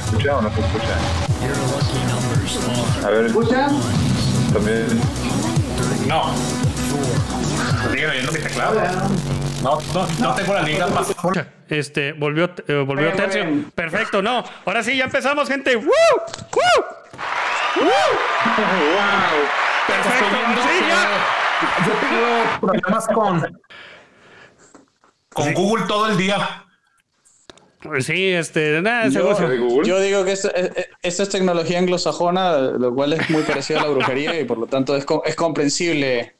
escucha o no se escucha? A ver. ¿Escucha? También. No. Teclado. No, no, no tengo la liga más. Este, volvió, eh, volvió Bien, tercio. bien. Perfecto, no. Ahora sí, ya empezamos, gente. ¡Woo! ¡Woo! Perfecto. Sí, ya. Yo tengo problemas con. Con Google todo el día. Sí, este, nada, Yo-. Yo digo que esto, eh, eh, es tecnología anglosajona, lo cual es muy parecido a la brujería y por lo tanto es, es comprensible,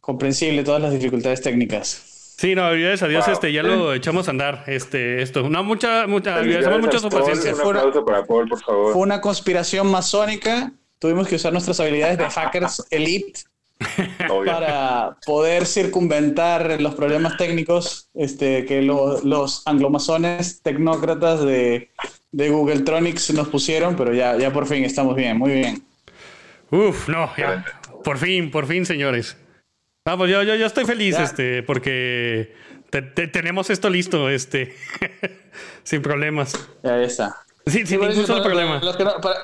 comprensible todas las dificultades técnicas. Sí, no, gracias a Dios, Wow. este, ya lo echamos a andar, este, esto. No, mucha, mucha, agradecemos mucho su paciencia. Un aplauso para Paul, por favor. Fue una conspiración masónica, tuvimos que usar nuestras habilidades de hackers elite. para poder circunventar los problemas técnicos este, que lo- los anglomasones tecnócratas de, de Google Tronics nos pusieron, pero ya, ya por fin estamos bien, muy bien. Uf, no, ya. Por fin, por fin, señores. Vamos, yo, yo, yo estoy feliz, Ya. este, porque te- te- tenemos esto listo, este, sin problemas. Ya está. Sí, sin Igual ningún solo problema. los que no- para,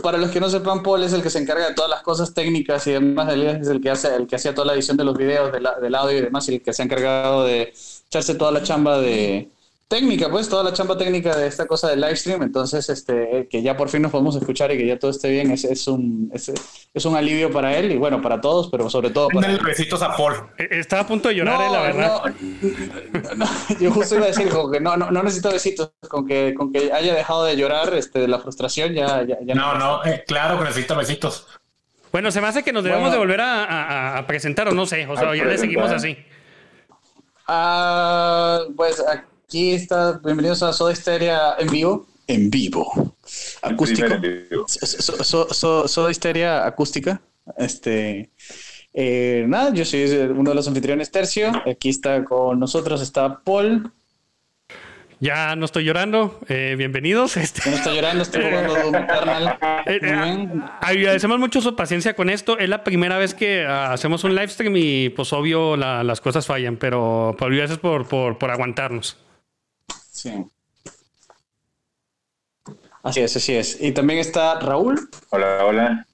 para los que no sepan, Paul es el que se encarga de todas las cosas técnicas y demás. Es el que hace, el que hacía toda la edición de los videos, del, del audio y demás, y el que se ha encargado de echarse toda la chamba de técnica, pues, toda la chamba técnica de esta cosa del live stream. Entonces, este, que ya por fin nos podemos escuchar y que ya todo esté bien, es, es un, es, es un alivio para él y bueno, para todos, pero sobre todo para besitos a Paul. Eh, Estaba a punto de llorar, eh, la verdad. no, no, yo justo iba a decir como que no, no, no necesito besitos, con que, con que haya dejado de llorar este, de la frustración, ya, ya, ya No, no, eh, claro que necesito besitos. Bueno, se me hace que nos debemos Bueno. de volver a, a- a presentar, o no sé, o sea, ya le seguimos así. Ah, pues aquí está, bienvenidos a Soda Stereo en vivo. En vivo. Acústico. Primer en vivo. So- so- so- Soda Stereo acústica. Este. eh, nada, yo soy uno de los anfitriones Tercio. Aquí está con nosotros, está Paul. Ya no estoy llorando. eh, bienvenidos. Este, no está llorando, jugando Eternal. Eh, Muy eh, bien. agradecemos mucho su paciencia con esto. Es la primera vez que ah, hacemos un live stream y pues obvio la- las cosas fallan, pero, pero gracias por, por, por aguantarnos. Sí. Así es, así es. Y también está Raúl. Hola, hola.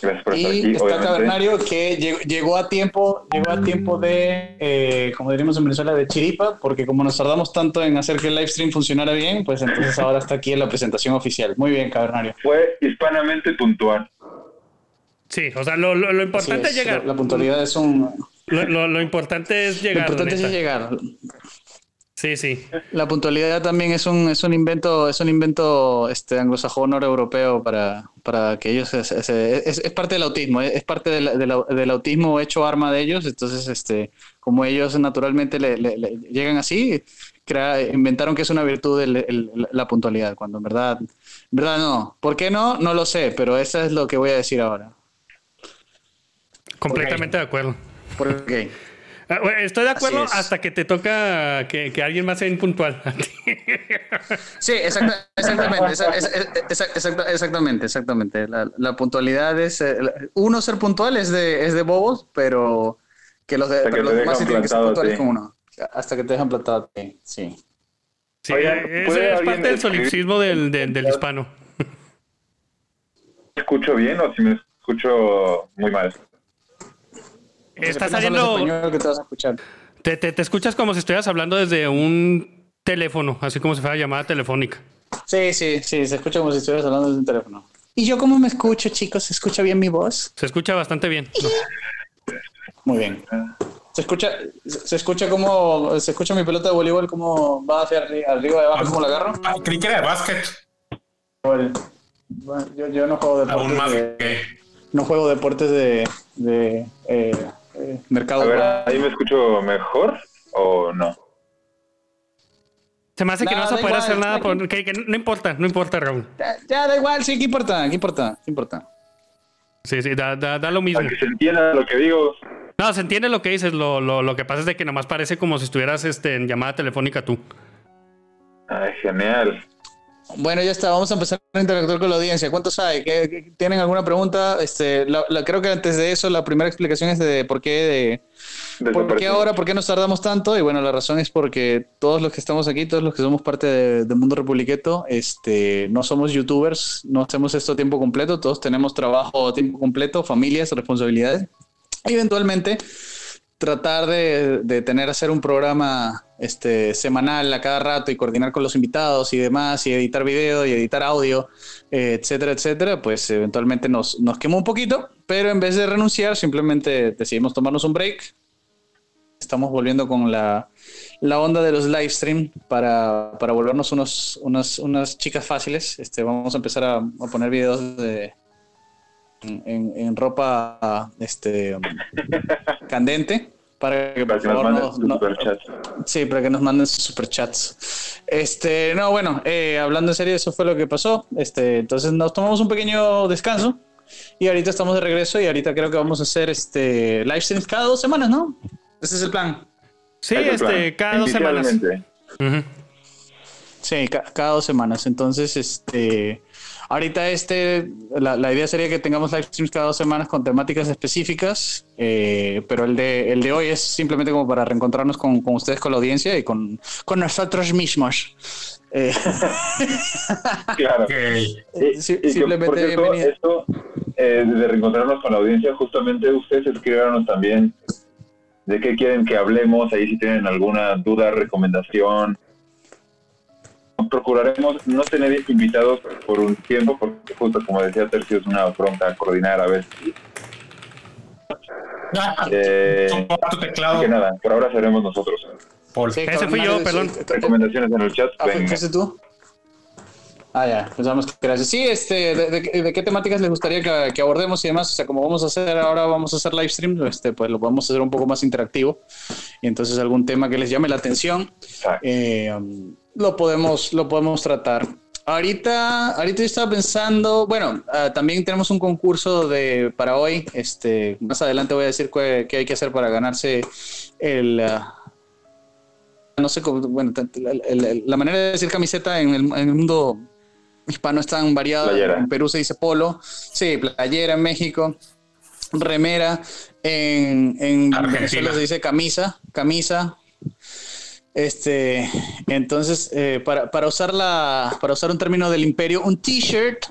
Gracias por estar Y aquí, está obviamente. Cavernario que llegó, llegó a tiempo, llegó a tiempo de, eh, como diríamos en Venezuela, de chiripa, porque como nos tardamos tanto en hacer que el live stream funcionara bien, pues entonces ahora está aquí en la presentación oficial. Muy bien, Cavernario. Fue hispanamente puntual. Sí, o sea, lo, lo- lo importante es es, llegar. La, la puntualidad es un... Lo, lo- lo importante es Lo llegar. importante es llegar. Sí, sí. La puntualidad también es un, es un invento, es un invento este, anglosajón europeo para, para que ellos es, es parte del autismo, es, es parte del, del- del autismo hecho arma de ellos. Entonces, este, como ellos naturalmente le, le- le llegan así, crea- inventaron que es una virtud el- el- la puntualidad, cuando en verdad, en verdad no. ¿Por qué no? No lo sé, pero eso es lo que voy a decir ahora. Completamente de acuerdo. ¿Por qué? Ah, bueno, Estoy de acuerdo es. hasta que te toca que, que alguien más sea impuntual. Sí, exacta- exactamente, exa- exa- exa- exacta- exactamente, exactamente. La, la puntualidad es, eh, uno ser puntual es de, es de bobos, pero que los, de, Hasta pero que los demás sí tienen que ser puntuales con uno. Hasta que te dejan plantado, a ti, sí. Sí, Oigan, eso ¿puede es parte del solipsismo del, del, del hispano. ¿Me escucho bien o si me escucho muy mal? Está saliendo. que te vas a escuchar. Te, te, te escuchas como si estuvieras hablando desde un teléfono, así como si fuera llamada telefónica. Sí, sí, sí, se escucha como si estuvieras hablando desde un teléfono. ¿Y yo cómo me escucho, chicos? ¿Se escucha bien mi voz? Se escucha bastante bien. No. Muy bien. Se escucha, se escucha como, se escucha mi pelota de voleibol como va hacia arri- arriba y abajo, como la agarro. Ah, creí que era de básquet. Bueno, yo, yo no juego deportes Aún más de, que. no juego deportes de, de eh, eh, mercado. A ver, ¿ahí me escucho mejor o no? Se me hace que no Nada, vas a poder igual, hacer nada. por- que, que no importa, no importa, Raúl. Ya, ya, da igual, sí, ¿qué importa? ¿Qué importa? ¿Qué importa? Sí, sí, da, da, da lo mismo. Para que se entienda lo que digo. No, se entiende lo que dices. Lo, lo, lo que pasa es de que nomás parece como si estuvieras este, en llamada telefónica tú. Ay, genial. Bueno, ya está, vamos a empezar a interactuar con la audiencia. ¿Cuántos hay? ¿Qué- qué- ¿Tienen alguna pregunta? Este, la- la- creo que antes de eso, la primera explicación es de por qué, de, ¿por qué ahora, por qué nos tardamos tanto. Y bueno, la razón es porque todos los que estamos aquí, todos los que somos parte de, de Mundo Republiqueto, este, no somos youtubers, no hacemos esto a tiempo completo, todos tenemos trabajo a tiempo completo, familias, responsabilidades. Eventualmente, tratar de, de tener hacer un programa este, semanal a cada rato y coordinar con los invitados y demás, y editar video y editar audio, eh, etcétera, etcétera, pues eventualmente nos, nos quemó un poquito, pero en vez de renunciar, simplemente decidimos tomarnos un break. Estamos volviendo con la, la onda de los live stream para, para volvernos unos, unas, unas chicas fáciles. Este, vamos a empezar a, a poner videos de, en, en- ropa este, candente para que Para por que nos favor manden no- sus no- superchats. Sí, para que nos manden sus superchats. Este, no, bueno, eh, hablando en serio, eso fue lo que pasó. Este, entonces nos tomamos un pequeño descanso y ahorita estamos de regreso y ahorita creo que vamos a hacer este live streams cada dos semanas, ¿no? Ese es el plan. Sí, es este, plan. cada dos semanas. Inicialmente. Ujú. Sí, ca- cada dos semanas. Entonces, este, ahorita este, la, la idea sería que tengamos live streams cada dos semanas con temáticas específicas, eh, pero el de, el de hoy es simplemente como para reencontrarnos con, con ustedes, con la audiencia y con, con nosotros mismos. Eh, Claro. Ok. Y- Sí, y que, simplemente por cierto, esto eh, de reencontrarnos con la audiencia, justamente ustedes escribieron también de qué quieren que hablemos, ahí si tienen alguna duda, recomendación. Procuraremos no tener invitados por un tiempo, porque justo como decía Tercio, es una bronca coordinar a veces. Ah, Eh, tu teclado, que nada, por ahora seremos nosotros. Paul. Sí, Ese fui yo, perdón. Recomendaciones en el chat. Ah, venga. ¿fuiste tú? Ah, ya, pensamos que gracias. Sí, este, de, de- de qué temáticas les gustaría que, que abordemos y demás? O sea, como vamos a hacer ahora, vamos a hacer live stream, este, pues lo podemos hacer un poco más interactivo. Y entonces algún tema que les llame la atención, Exacto. eh, um, lo, podemos, lo podemos tratar. Ahorita, ahorita yo estaba pensando, bueno, ah, también tenemos un concurso de, para hoy. Este, más adelante voy a decir qué, qué hay que hacer para ganarse el... ah, no sé cómo, bueno, la manera de decir camiseta en el, en el mundo hispano es tan variada. Playera. En Perú se dice polo, sí, playera en México, remera, en, en Argentina. Venezuela se dice camisa, camisa. Este, entonces, eh, para, para, usar la, para usar un término del imperio, un t-shirt,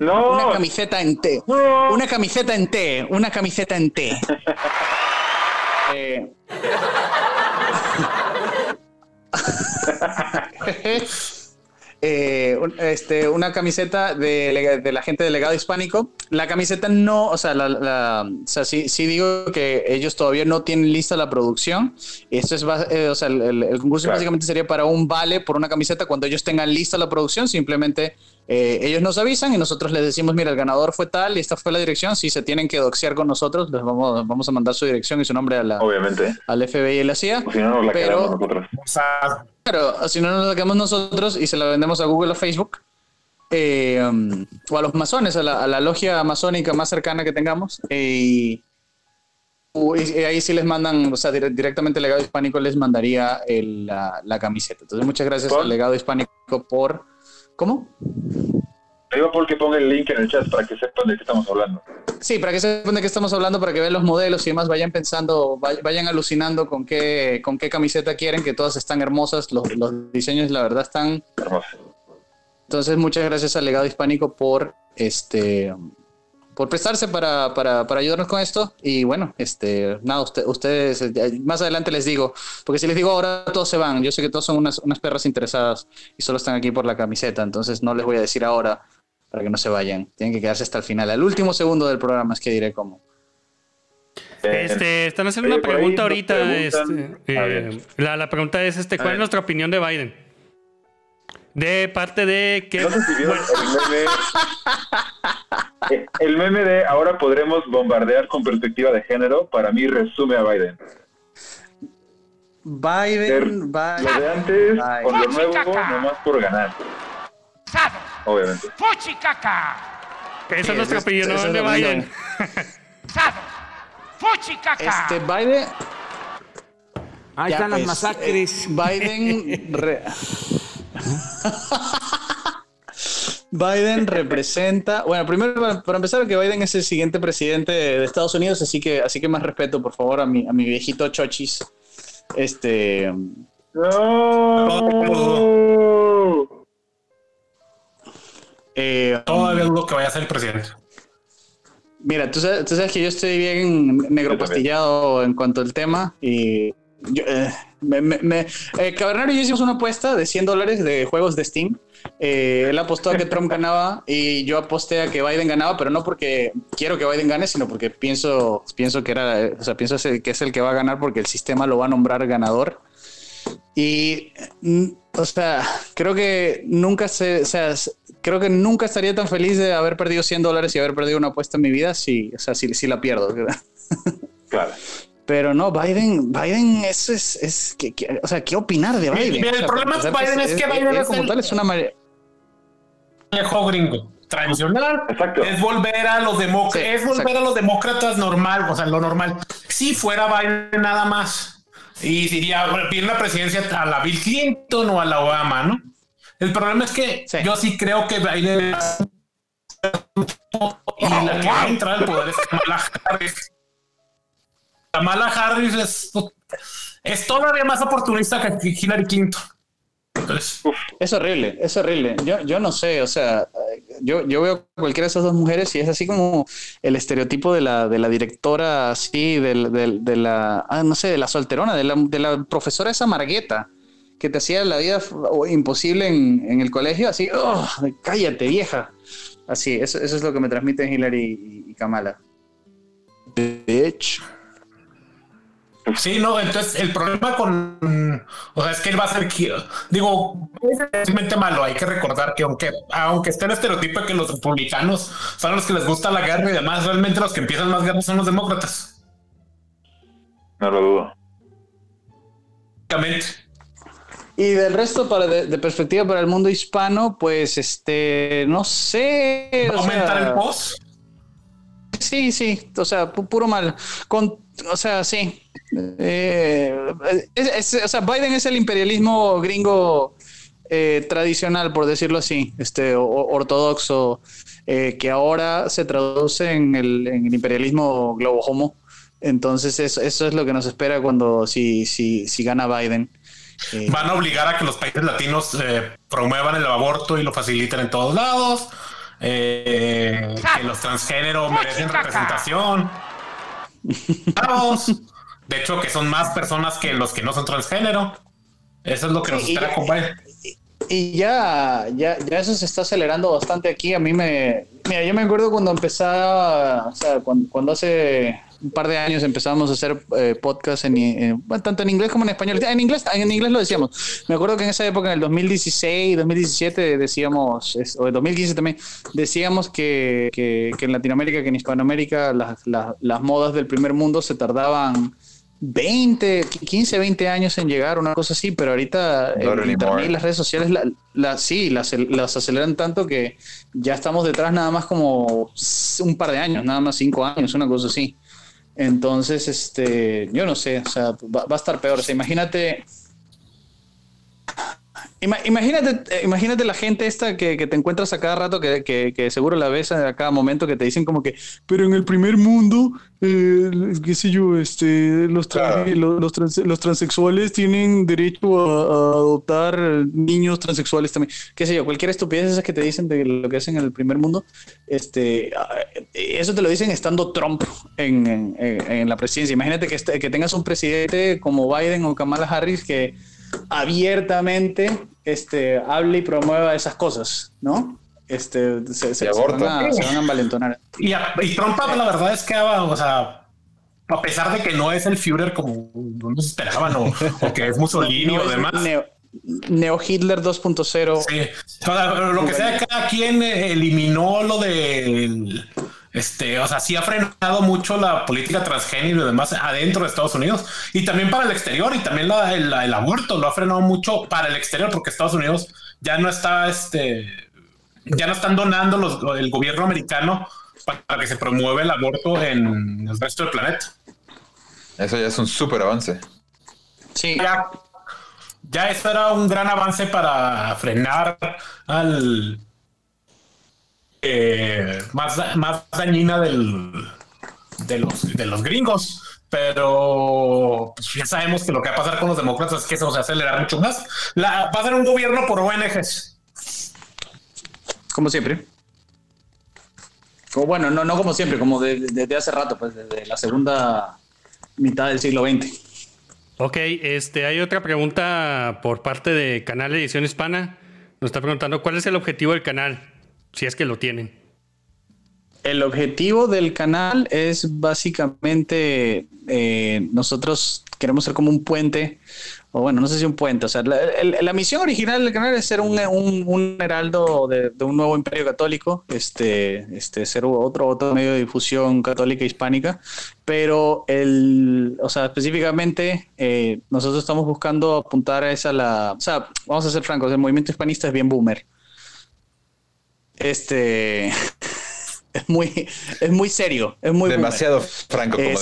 una No, camiseta en T. no. Una camiseta en T. Una camiseta en T. Eh. Eh, este, una camiseta de, la gente del legado hispánico. La camiseta no, o sea, la, la- o sea sí, sí digo que ellos todavía no tienen lista la producción. Esto es, eh, o sea, el, el- el concurso Claro. básicamente sería para un vale por una camiseta. Cuando ellos tengan lista la producción, simplemente eh, ellos nos avisan y nosotros les decimos, mira, el ganador fue tal y esta fue la dirección. Si se tienen que doxear con nosotros, les vamos, vamos a mandar su dirección y su nombre a la, Obviamente. al FBI y la CIA. O si no, nos la Pero- quedamos nosotros. Claro, si no nos la quedamos nosotros y se la vendemos a Google o Facebook, eh, um, o a los masones, a la, a la logia masónica más cercana que tengamos, eh, y, y ahí sí les mandan, o sea, dire- directamente el legado hispánico les mandaría el- la, la camiseta. Entonces, muchas gracias ¿Por? al legado hispánico por... ¿Cómo? Digo porque ponga el link en el chat para que sepan de qué estamos hablando. Sí, para que sepan de qué estamos hablando, para que vean los modelos y demás, vayan pensando, vay- vayan alucinando con qué, con qué camiseta quieren, que todas están hermosas, los, los diseños la verdad están Hermoso. Entonces, muchas gracias al legado hispánico por este por prestarse para, para, para ayudarnos con esto. Y bueno, este, nada, usted- ustedes, eh, más adelante les digo, porque si les digo ahora todos se van, yo sé que todos son unas, unas perras interesadas y solo están aquí por la camiseta, entonces no les voy a decir ahora para que no se vayan. Tienen que quedarse hasta el final, al último segundo del programa es que diré cómo. Eh, Este, están haciendo oye, una pregunta ahorita. este, eh, la, la pregunta es, este, ¿cuál es nuestra opinión de Biden? De parte de que... No sé si vieron bueno, el meme. Eh, El meme de ahora podremos bombardear con perspectiva de género, para mí resume a Biden. Ser Biden, lo de antes Biden. con lo nuevo, nomás por ganar. Obviamente. Fuchicaca. esa Sí, es nuestra opinión es de. Biden. Sado. Fuchicaca. Este, Biden, Ahí Ya, están las pues, masacres. eh, Biden. re- Biden representa, bueno, primero para, empezar que Biden es el siguiente presidente de Estados Unidos, así que, así que más respeto, por favor, a mi, a mi viejito Chochis. Este, No. eh, Todavía dudo que vaya a ser el presidente. Mira, tú sabes, tú sabes que yo estoy bien negro Yo también. pastillado en cuanto al tema y yo, eh, me, me, me- eh, Cabernario y yo hicimos una apuesta de 100 dólares de juegos de Steam. Eh, él apostó a que Trump ganaba y yo aposté a que Biden ganaba, pero no porque quiero que Biden gane, sino porque pienso, pienso que era, o sea, pienso que es el que va a ganar porque el sistema lo va a nombrar ganador. Y, mm, o sea, creo que nunca se, o sea, creo que nunca estaría tan feliz de haber perdido 100 dólares y haber perdido una apuesta en mi vida si, o sea, si, si la pierdo. Claro. Pero no, Biden, Biden es, es, es que, que- o sea, ¿qué opinar de Biden? mira, el O sea, problema empezar, Biden es que Biden es como el- tal es una mare- viejo gringo tradicional Exacto. es volver a los demócratas Sí, es volver exacto. a los demócratas normal o sea lo normal si fuera Biden nada más y diría pide la presidencia a la Bill Clinton o a la Obama no el problema es que Sí. yo sí creo que Biden y la que va a entrar al poder es Kamala Harris Kamala Harris es, es todavía más oportunista que Hillary Clinton entonces Es horrible, es horrible. Yo, yo no sé, o sea, yo, yo veo cualquiera de esas dos mujeres y es así como el estereotipo de la, de la directora, así, del, del- de la, ah, no sé, de la solterona, de la, de la profesora esa margueta que te hacía la vida imposible en, en el colegio, así, "Oh, cállate, vieja. Así, eso, eso es lo que me transmiten Hillary y, y Kamala. Bitch. Sí, no, entonces el problema con, o sea, es que él va a ser, digo, es realmente malo. Hay que recordar que aunque, aunque esté el estereotipo de que los republicanos son los que les gusta la guerra y demás, realmente los que empiezan las guerras son los demócratas. No lo dudo. Y del resto, para de, de perspectiva para el mundo hispano, pues este, no sé. ¿Va a o sea, aumentar el post? Sí, sí, o sea, pu- puro mal. Con, o sea, sí. Eh, es- es- o sea, Biden es el imperialismo gringo eh, tradicional, por decirlo así, este, o- ortodoxo, eh, que ahora se traduce en el, en el imperialismo globo homo. Entonces, eso, eso es lo que nos espera cuando si, si, si gana Biden. Eh, Van a obligar a que los países latinos eh, promuevan el aborto y lo faciliten en todos lados. Eh, que los transgéneros merecen representación. Vamos. De hecho, que son más personas que los que no son transgénero. Eso es lo que nos Sí, espera. Y ya, ya, ya eso se está acelerando bastante aquí. A mí me. Mira, yo me acuerdo cuando empezaba, o sea, cuando, cuando hace un par de años empezábamos a hacer eh, podcast en, tanto en inglés como en español. En inglés, en inglés lo decíamos. Me acuerdo que en esa época, en el 2016, 2017, decíamos, es- o en 2015 también, decíamos que, que, que en Latinoamérica, que en Hispanoamérica, las, las, las modas del primer mundo se tardaban 20, 15, 20 años en llegar, una cosa así, pero ahorita el internet y las redes sociales la, la- sí, las, las aceleran tanto que ya estamos detrás nada más como un par de años, nada más cinco años, una cosa así. Entonces, este, yo no sé, o sea, va, va a estar peor. O sea, imagínate. Ima- Imagínate, eh, imagínate la gente esta que, que te encuentras a cada rato, que, que- que seguro la ves a cada momento, que te dicen como que, pero en el primer mundo, eh, qué sé yo, este, los, trans- Claro. los, los trans- los transexuales tienen derecho a, a adoptar niños transexuales también. Qué sé yo, cualquier estupidez esas que te dicen de lo que hacen en el primer mundo, este, ah, eso te lo dicen estando Trump en, en- en- en la presidencia. Imagínate que, este- que tengas un presidente como Biden o Kamala Harris que abiertamente este, hable y promueva esas cosas, ¿no? Este, se, se- se van a, se van a envalentonar. Y, a- y Trump, la verdad es que, ah, o sea, a pesar de que no es el Führer como nos esperaban o, o que es Mussolini No, o demás. Neo, Neo Hitler 2.0. Sí. O sea, lo que sea, cada quien eh, eliminó lo de este, o sea, sí ha frenado mucho la política transgénero y demás adentro de Estados Unidos y también para el exterior y también la- el, el aborto lo ha frenado mucho para el exterior porque Estados Unidos ya no está, este, ya no están donando los, el gobierno americano para que se promueva el aborto en el resto del planeta. Eso ya es un súper avance. Sí, Ya, ya eso era un gran avance para frenar al eh, más, más dañina del, de, los, de los gringos. Pero pues, ya sabemos que lo que va a pasar con los demócratas es que eso se va a acelerar mucho más. La, va a ser un gobierno por ONGs. Como siempre. Como, bueno, no, no como siempre, como desde hace rato, pues desde la segunda mitad del siglo XX. Ok, este, hay otra pregunta por parte de Canal Edición Hispana. Nos está preguntando cuál es el objetivo del canal, si es que lo tienen. El objetivo del canal es básicamente eh, nosotros queremos ser como un puente, o bueno, no sé si un puente, o sea, la, misión original del canal es ser un, un, heraldo de, un nuevo imperio católico, este, este, ser otro, otro medio de difusión católica hispánica, pero el, o sea, específicamente eh, nosotros estamos buscando apuntar a esa la, o sea, vamos a ser francos, el movimiento hispanista es bien boomer. Este es muy, es muy serio, es muy demasiado franco. Como eh,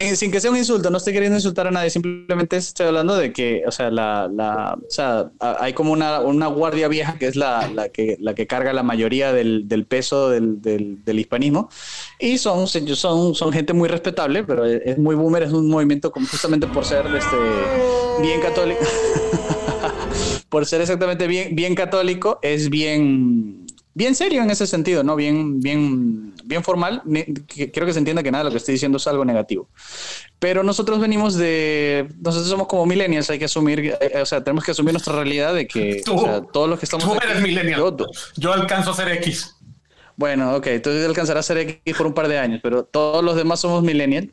eh, sin, que sea un insulto, no estoy queriendo insultar a nadie, simplemente estoy hablando de que, o sea, la, la o sea, hay como una, una, guardia vieja que es la, la, que, la que carga la mayoría del, del peso del, del, del, hispanismo. Y son, son, son gente muy respetable, pero es muy boomer, es un movimiento como justamente por ser este, bien católico, por ser exactamente bien, bien católico, es bien bien serio en ese sentido, ¿no? Bien, bien, bien formal. Quiero que se entienda que nada de lo que estoy diciendo es algo negativo. Pero nosotros venimos de, nosotros somos como millennials, hay que asumir, eh, eh, o sea, tenemos que asumir nuestra realidad de que todos los que estamos... Tú eres millennial. Yo, alcanzo a ser X. Bueno, ok, entonces alcanzarás a ser X por un par de años, pero todos los demás somos millennials.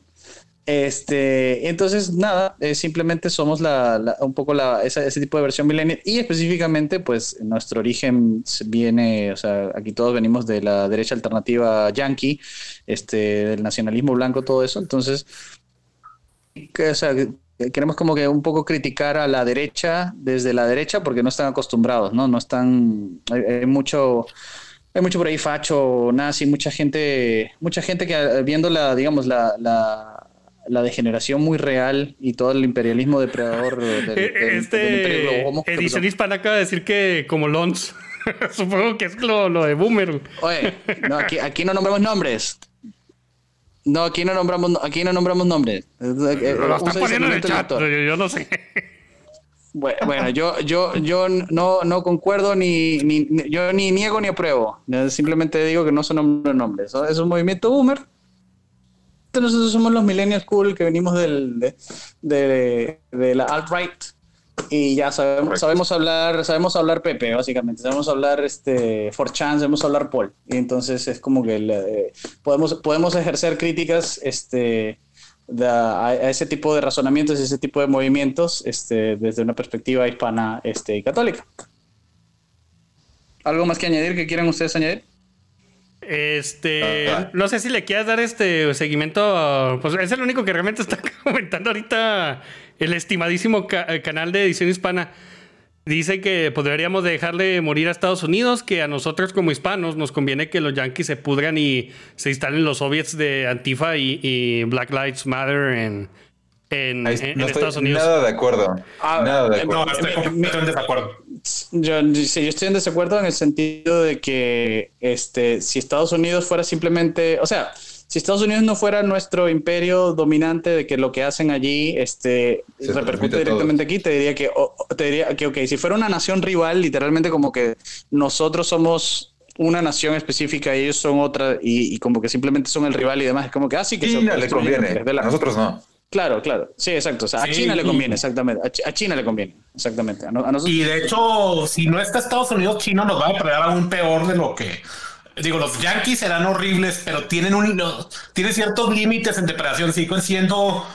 Este, entonces, nada, eh, simplemente somos la, un poco la, ese tipo de versión millennial y específicamente, pues nuestro origen viene, o sea, aquí todos venimos de la derecha alternativa yankee, este, del nacionalismo blanco, todo eso. Entonces, o sea, queremos como que un poco criticar a la derecha desde la derecha porque no están acostumbrados, ¿no? No están, hay, mucho hay mucho por ahí facho, nazi, mucha gente, mucha gente que viendo la, digamos, la degeneración muy real y todo el imperialismo depredador del, este Edición hispana acaba de decir que como Lons. Supongo que es lo, de Boomer. Oye, no, aquí, aquí no nombramos nombres. No, aquí no nombramos, aquí no nombramos nombres. Lo están poniendo en el chat, yo, no sé. Bueno, yo, yo, yo no, no concuerdo ni, ni, yo ni niego ni apruebo. Simplemente digo que no son nombres. Es un movimiento boomer nosotros somos los millennials cool que venimos del, de, de, la alt-right y ya sabemos, sabemos hablar, sabemos hablar Pepe, básicamente, sabemos hablar este, for chance, sabemos hablar Paul. Y entonces es como que eh, podemos, podemos ejercer críticas este, a, ese tipo de razonamientos y ese tipo de movimientos este, desde una perspectiva hispana este, y católica. ¿Algo más que añadir que quieran ustedes añadir? Este, ah, ah. no sé si le quieras dar este seguimiento, pues es el único que realmente está comentando ahorita el estimadísimo eh, canal de edición hispana. Dice que podríamos dejarle morir a Estados Unidos, que a nosotros como hispanos nos conviene que los yankees se pudran y se instalen los soviets de Antifa y, Black Lives Matter en, en, Estados Unidos. Nada de acuerdo. Ah, nada de acuerdo. No, estoy completamente en desacuerdo. Yo, sí, yo estoy en desacuerdo en el sentido de que este, si Estados Unidos fuera simplemente, o sea, si Estados Unidos no fuera nuestro imperio dominante de que lo que hacen allí este, repercute directamente aquí, te diría que, te diría que, ok, si fuera una nación rival, literalmente como que nosotros somos una nación específica y ellos son otra y, como que simplemente son el rival y demás, es como que así ah, que... China le conviene, a nosotros no. Claro, claro. Sí, exacto. O sea, a China le conviene, exactamente. A, China le conviene, exactamente. Y de hecho, si no está Estados Unidos, China nos va a predar aún peor de lo que. Digo, los Yankees serán horribles, pero tienen un tienen ciertos límites en depredación. Siguen siendo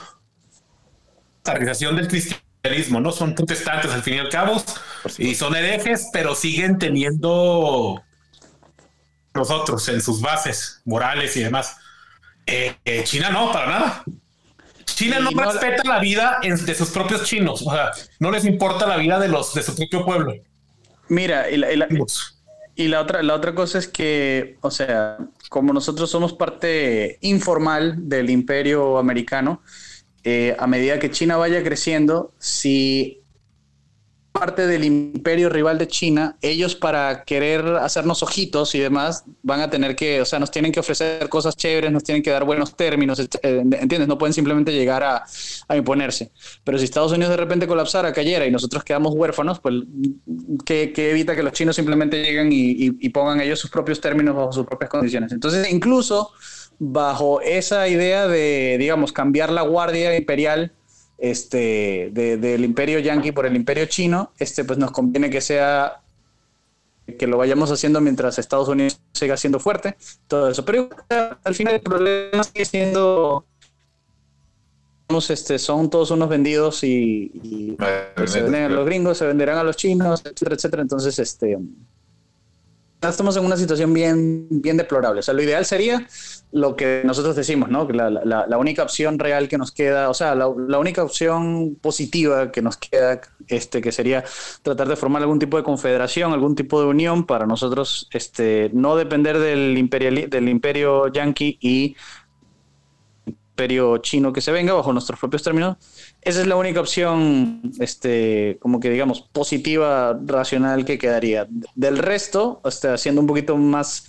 la organización del cristianismo, ¿no? Son protestantes al fin y al cabo y son herejes, pero siguen teniendo nosotros en sus bases morales y demás. Eh, eh, China no, para nada. China no, respeta la vida de sus propios chinos, o sea, no les importa la vida de los de su propio pueblo. Mira, y la, otra, la otra cosa es que, o sea, como nosotros somos parte informal del imperio americano, eh, a medida que China vaya creciendo, si parte del imperio rival de China, ellos para querer hacernos ojitos y demás, van a tener que, o sea, nos tienen que ofrecer cosas chéveres, nos tienen que dar buenos términos, eh, ¿entiendes? No pueden simplemente llegar a, a imponerse. Pero si Estados Unidos de repente colapsara, cayera y nosotros quedamos huérfanos, pues, ¿qué, qué evita que los chinos simplemente lleguen y, y- y pongan ellos sus propios términos bajo sus propias condiciones? Entonces, incluso bajo esa idea de, digamos, cambiar la guardia imperial este, de- del imperio yanqui por el imperio chino, este, pues nos conviene que sea que lo vayamos haciendo mientras Estados Unidos siga siendo fuerte, todo eso. Pero al final el problema sigue siendo, este, son todos unos vendidos y, y se venden a los gringos, se venderán a los chinos, etcétera, etcétera. Entonces, este, estamos en una situación bien, bien deplorable. O sea, lo ideal sería lo que nosotros decimos, ¿no? La, única opción real que nos queda, o sea, la, única opción positiva que nos queda, este, que sería tratar de formar algún tipo de confederación, algún tipo de unión para nosotros, este, no depender del del imperio yanqui y imperio chino que se venga bajo nuestros propios términos. Esa es la única opción, este, como que digamos, positiva, racional que quedaría. Del resto, este, siendo un poquito más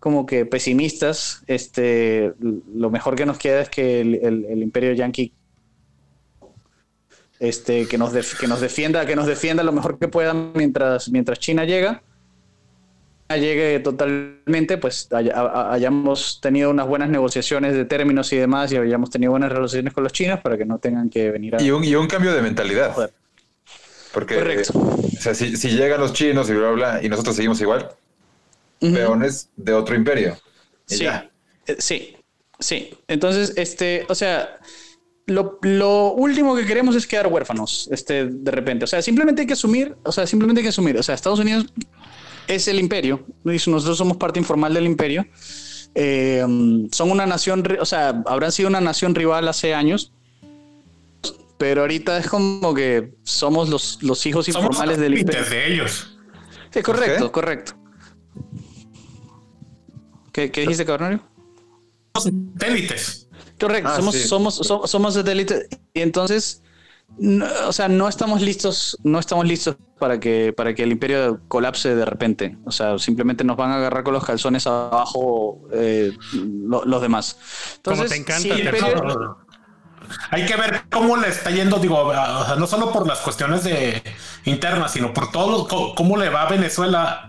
como que pesimistas, este, lo mejor que nos queda es que el, el- imperio yanqui este, que, nos que nos defienda, que nos defienda lo mejor que pueda mientras, mientras China llega llegue totalmente, pues hay- ha- hayamos tenido unas buenas negociaciones de términos y demás y hayamos tenido buenas relaciones con los chinos para que no tengan que venir a... Y un, y un cambio de mentalidad. Joder. Porque, Correcto. o sea, si, si llegan los chinos y bla, bla, bla, y nosotros seguimos igual, peones de otro imperio. Sí, eh, sí, sí. Entonces, este, o sea, lo, lo último que queremos es quedar huérfanos, este, de repente. O sea, simplemente hay que asumir, o sea, simplemente hay que asumir. O sea, Estados Unidos es el imperio, nosotros somos parte informal del imperio. Eh, son una nación, o sea, habrán sido una nación rival hace años, pero ahorita es como que somos los, los hijos Somos informales del imperio. satélites de ellos. Sí, correcto, ¿Qué? correcto. ¿Qué, qué dijiste, Cornelio? Somos satélites. Correcto, Ah, somos, sí. somos, so- somos satélites y entonces, no- o sea, no estamos listos, no estamos listos para que, para que el imperio colapse de repente. O sea, simplemente nos van a agarrar con los calzones abajo eh, lo- los demás. Como Entonces, te encanta, si el te imperio- Hay que ver cómo le está yendo, digo, o sea, no solo por las cuestiones de internas, sino por todo lo- cómo le va a Venezuela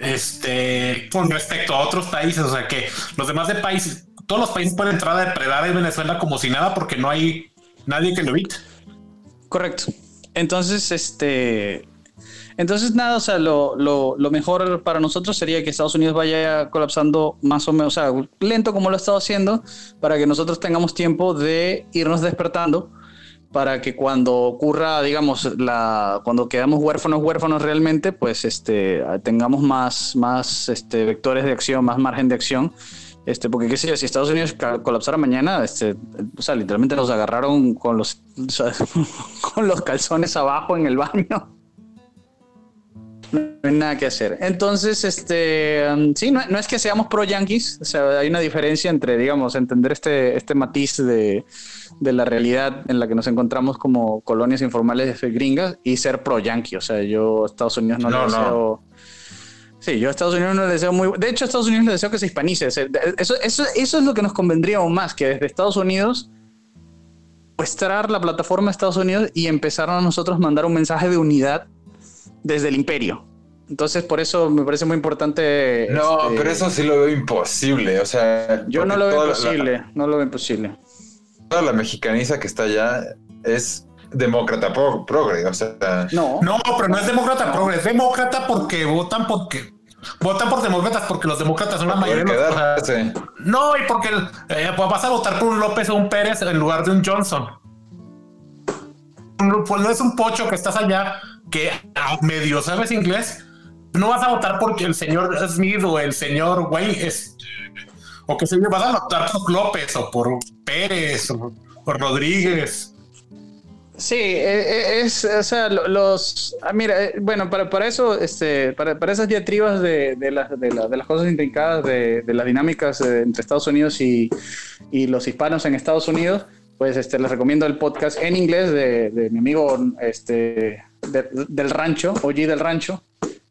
este con respecto a otros países. O sea que los demás de países, todos los países pueden entrar a depredar en Venezuela como si nada, porque no hay nadie que lo evite. Correcto. Entonces, este. Entonces, nada, o sea, lo, lo- lo mejor para nosotros sería que Estados Unidos vaya colapsando más o menos, o sea, lento como lo ha estado haciendo, para que nosotros tengamos tiempo de irnos despertando, para que cuando ocurra, digamos, la, cuando quedamos huérfanos, huérfanos realmente, pues este, tengamos más, más este, vectores de acción, más margen de acción. Este, porque qué sé yo, si Estados Unidos colapsara mañana, este, o sea, literalmente nos agarraron con los, o sea, con los calzones abajo en el baño. No hay nada que hacer. Entonces, este, um, sí, no, no es que seamos pro yankees, o sea, hay una diferencia entre, digamos, entender este, este matiz de, de la realidad en la que nos encontramos como colonias informales gringas y ser pro yankee. O sea, yo Estados Unidos no, No, le no. Sí, yo a Estados Unidos no le deseo muy. De hecho, a Estados Unidos le deseo que se hispanice. Eso, eso, eso es lo que nos convendría aún más, que desde Estados Unidos muestrar la plataforma de Estados Unidos y empezar a nosotros mandar un mensaje de unidad desde el imperio. Entonces, por eso me parece muy importante. No, este, pero eso sí lo veo imposible. O sea, Yo no lo veo la- imposible. no lo veo imposible. toda la mexicaniza que está allá es demócrata pro- progre. O sea, No. No, pero no es demócrata, progre, es demócrata porque votan porque votan por demócratas porque los demócratas son la mayoría. los-. No, y porque eh, pues vas a votar por un López o un Pérez en lugar de un Johnson. No, Pues no es un pocho que estás allá que a medio sabes inglés. No vas a votar porque el señor Smith o el señor Wayne es o que se vas a votar por López o por Pérez o por Rodríguez. Sí, eh, eh, es, o sea, lo- los, ah, mira, eh, bueno, para, para eso, este, para, para esas diatribas de, de, las, de, la- de las cosas intrincadas, de, de las dinámicas eh, entre Estados Unidos y, y los hispanos en Estados Unidos, pues este, les recomiendo el podcast en inglés de, mi amigo este, de- del rancho, OG del rancho,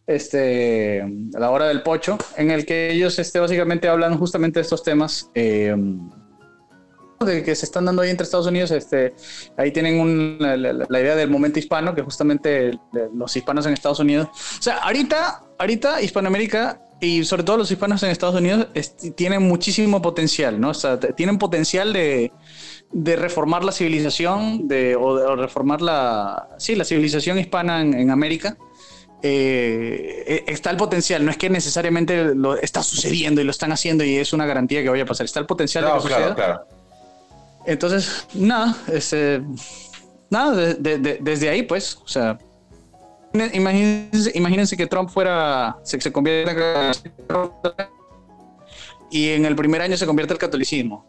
este, a la hora del pocho, en el que ellos este, básicamente hablan justamente de estos temas. eh, de que se están dando ahí entre Estados Unidos, este, ahí tienen un- la, la- la idea del momento hispano, que justamente de los hispanos en Estados Unidos. O sea, ahorita, ahorita Hispanoamérica y sobre todo los hispanos en Estados Unidos este, tienen muchísimo potencial, ¿no? O sea, tienen potencial de, de reformar la civilización, de, o, de- o reformar la, sí, la civilización hispana en, en América. Eh, eh, está el potencial, no es que necesariamente lo está sucediendo y lo están haciendo y es una garantía que vaya a pasar, está el potencial de que suceda. claro. Entonces, nada, este, nada, de- de- de- desde ahí, pues, o sea, imagínense, imagínense que Trump fuera, se, se convierte en- y en el primer año se convierte al catolicismo.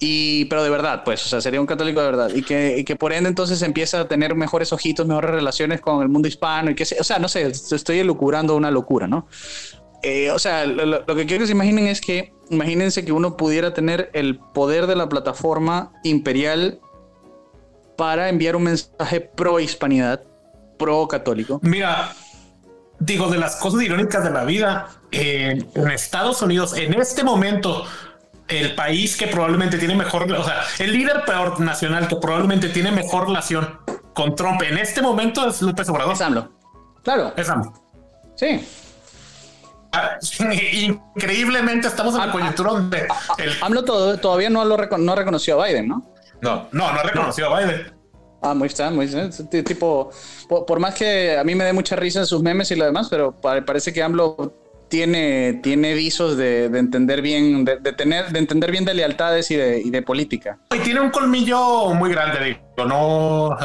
Y, pero de verdad, pues, o sea, sería un católico de verdad. Y que, y que por ende entonces empieza a tener mejores ojitos, mejores relaciones con el mundo hispano y que, o sea, no sé, estoy elucubrando una locura, ¿no? Eh, o sea, lo- lo que quiero que se imaginen es que, imagínense que uno pudiera tener el poder de la plataforma imperial para enviar un mensaje pro hispanidad, pro católico. Mira, digo, de las cosas irónicas de la vida, eh, en Estados Unidos, en este momento, el país que probablemente tiene mejor, o sea, el líder peor nacional que probablemente tiene mejor relación con Trump en este momento es López Obrador. Es AMLO. Claro, Es AMLO. sí. Ah, Increíblemente estamos en la coyuntura donde el, AMLO to- todavía no lo reco- no reconoció a Biden, ¿no? No, no, no reconoció a Biden. Ah, muy está, muy t- Tipo, por, por más que a mí me dé mucha risa en sus memes y lo demás, pero pa- parece que AMLO tiene, tiene visos de, de entender bien, de, de tener, de entender bien de lealtades y de, y de política. Y tiene un colmillo muy grande, digo, no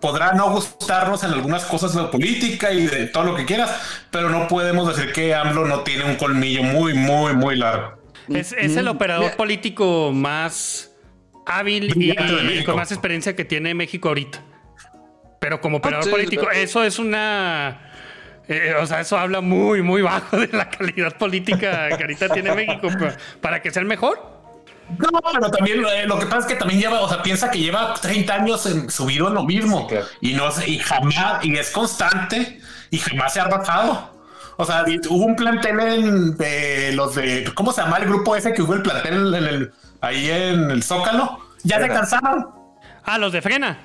podrá no gustarnos en algunas cosas de la política y de todo lo que quieras, pero no podemos decir que AMLO no tiene un colmillo muy, muy, muy largo. Es, es el operador Mira. político más hábil y, con más experiencia que tiene México ahorita. Pero como operador sí, político, eso es una. Eh, o sea, eso habla muy, muy bajo de la calidad política que ahorita tiene México. Para que sea el mejor, No, pero también eh, lo que pasa es que también lleva, o sea, piensa que lleva 30 años en, subido en lo mismo claro. y no sé, y jamás, y es constante y jamás se ha bajado. O sea, hubo un plantel en, de los de, ¿cómo se llama el grupo ese que hubo el plantel en el, ahí en el Zócalo? Ya se Frena. cansaron. ah, los de frena.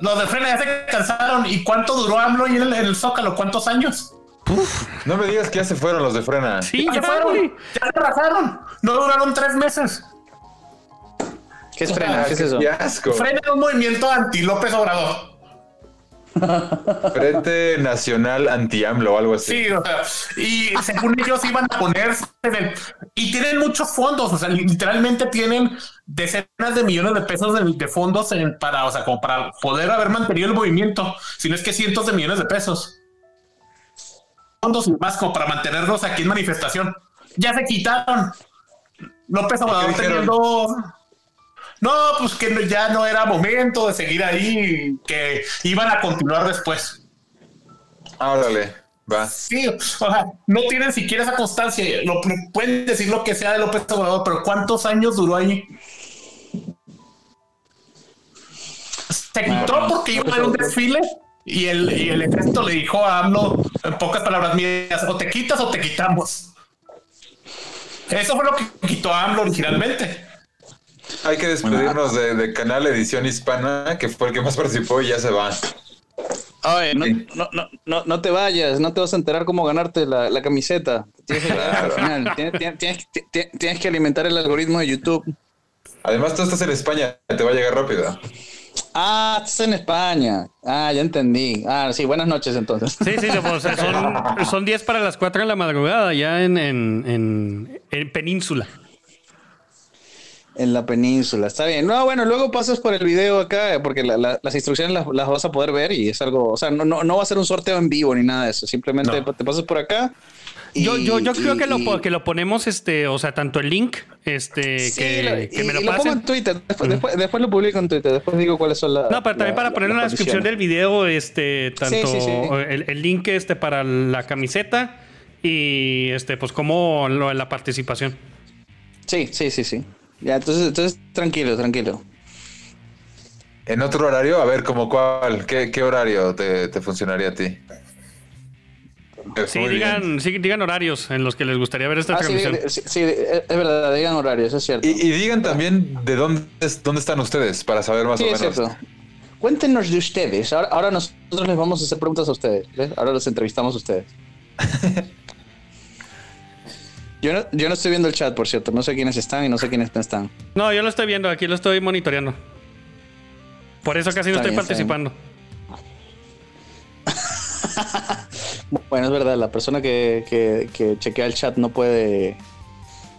Los de Frena ya se cansaron. ¿Y cuánto duró AMLO ahí en el, en el Zócalo? ¿Cuántos años? no me digas que ya se fueron los de frena. Sí, Ya se ya, fueron. Ya se bajaron. No duraron tres meses. ¿Qué es frena? ¿Qué es eso? Qué asco. Frena es un movimiento anti López Obrador. Frente Nacional Anti-AMLO o algo así. Sí, o sea, y según ellos iban a ponerse y tienen muchos fondos, o sea, literalmente tienen decenas de millones de pesos de, de fondos en- para, o sea, como para poder haber mantenido el movimiento, si no es que cientos de millones de pesos. Fondos y más como para mantenerlos aquí en manifestación. Ya se quitaron. López Obrador teniendo no, pues que ya no era momento de seguir ahí, que iban a continuar después. Ah, Órale, va. Sí, o sea, no tienen siquiera esa constancia. Lo, pueden decir lo que sea de López Obrador, pero ¿cuántos años duró ahí? Se quitó porque iba a un desfile y el, y el ejército le dijo a AMLO, en pocas palabras mías, o te quitas o te quitamos. Eso fue lo que quitó a AMLO originalmente. Hay que despedirnos de, de Canal Edición Hispana, que fue el que más participó y ya se va. Oye, no, Sí. no, no, no, no te vayas, no te vas a enterar cómo ganarte la, la camiseta. Tienes que, Claro. al final, tienes, tienes- tienes- tienes- tienes que alimentar el algoritmo de YouTube. Además, tú estás en España, te va a llegar rápido. Ah, estás en España. Ah, ya entendí. Ah, sí, buenas noches entonces. Sí, sí, pues, son, son 10 para las 4 de la madrugada ya en, en, en- en Península. En la península, está bien. No, bueno, luego pasas por el video acá, eh, porque la- la- las instrucciones las, las vas a poder ver y es algo, o sea, no, no, no va a ser un sorteo en vivo ni nada de eso, simplemente No. te pasas por acá. y- Yo, yo, yo creo y- que lo, que lo ponemos, este, o sea, tanto el link, este, Sí, que, lo- que me lo y lo pongo pasen. en Twitter, después, después, después lo publico en Twitter, después digo cuáles son las... No, pero también para poner en la descripción del video, este, tanto sí, sí. El, el link este para la camiseta y este, pues como lo de la participación. Sí, sí, sí, sí. Ya, entonces, entonces tranquilo, tranquilo. en otro horario, a ver, como cuál, qué, qué horario te, te funcionaría a ti. Sí digan, sí, digan horarios en los que les gustaría ver esta Ah, transmisión. sí, sí, es es verdad, digan horarios, es cierto. Y, y digan también de dónde, es- dónde están ustedes para saber más Sí, o es menos. cierto. Cuéntenos de ustedes. Ahora, ahora nosotros les vamos a hacer preguntas a ustedes. ¿ves? Ahora los entrevistamos a ustedes. yo, no, yo no estoy viendo el chat, por cierto. No sé quiénes están y no sé quiénes no están. No, yo lo estoy viendo, aquí lo estoy monitoreando. Por eso casi no estoy bien, participando. Bueno, es verdad, la persona que, que, que chequea el chat no puede.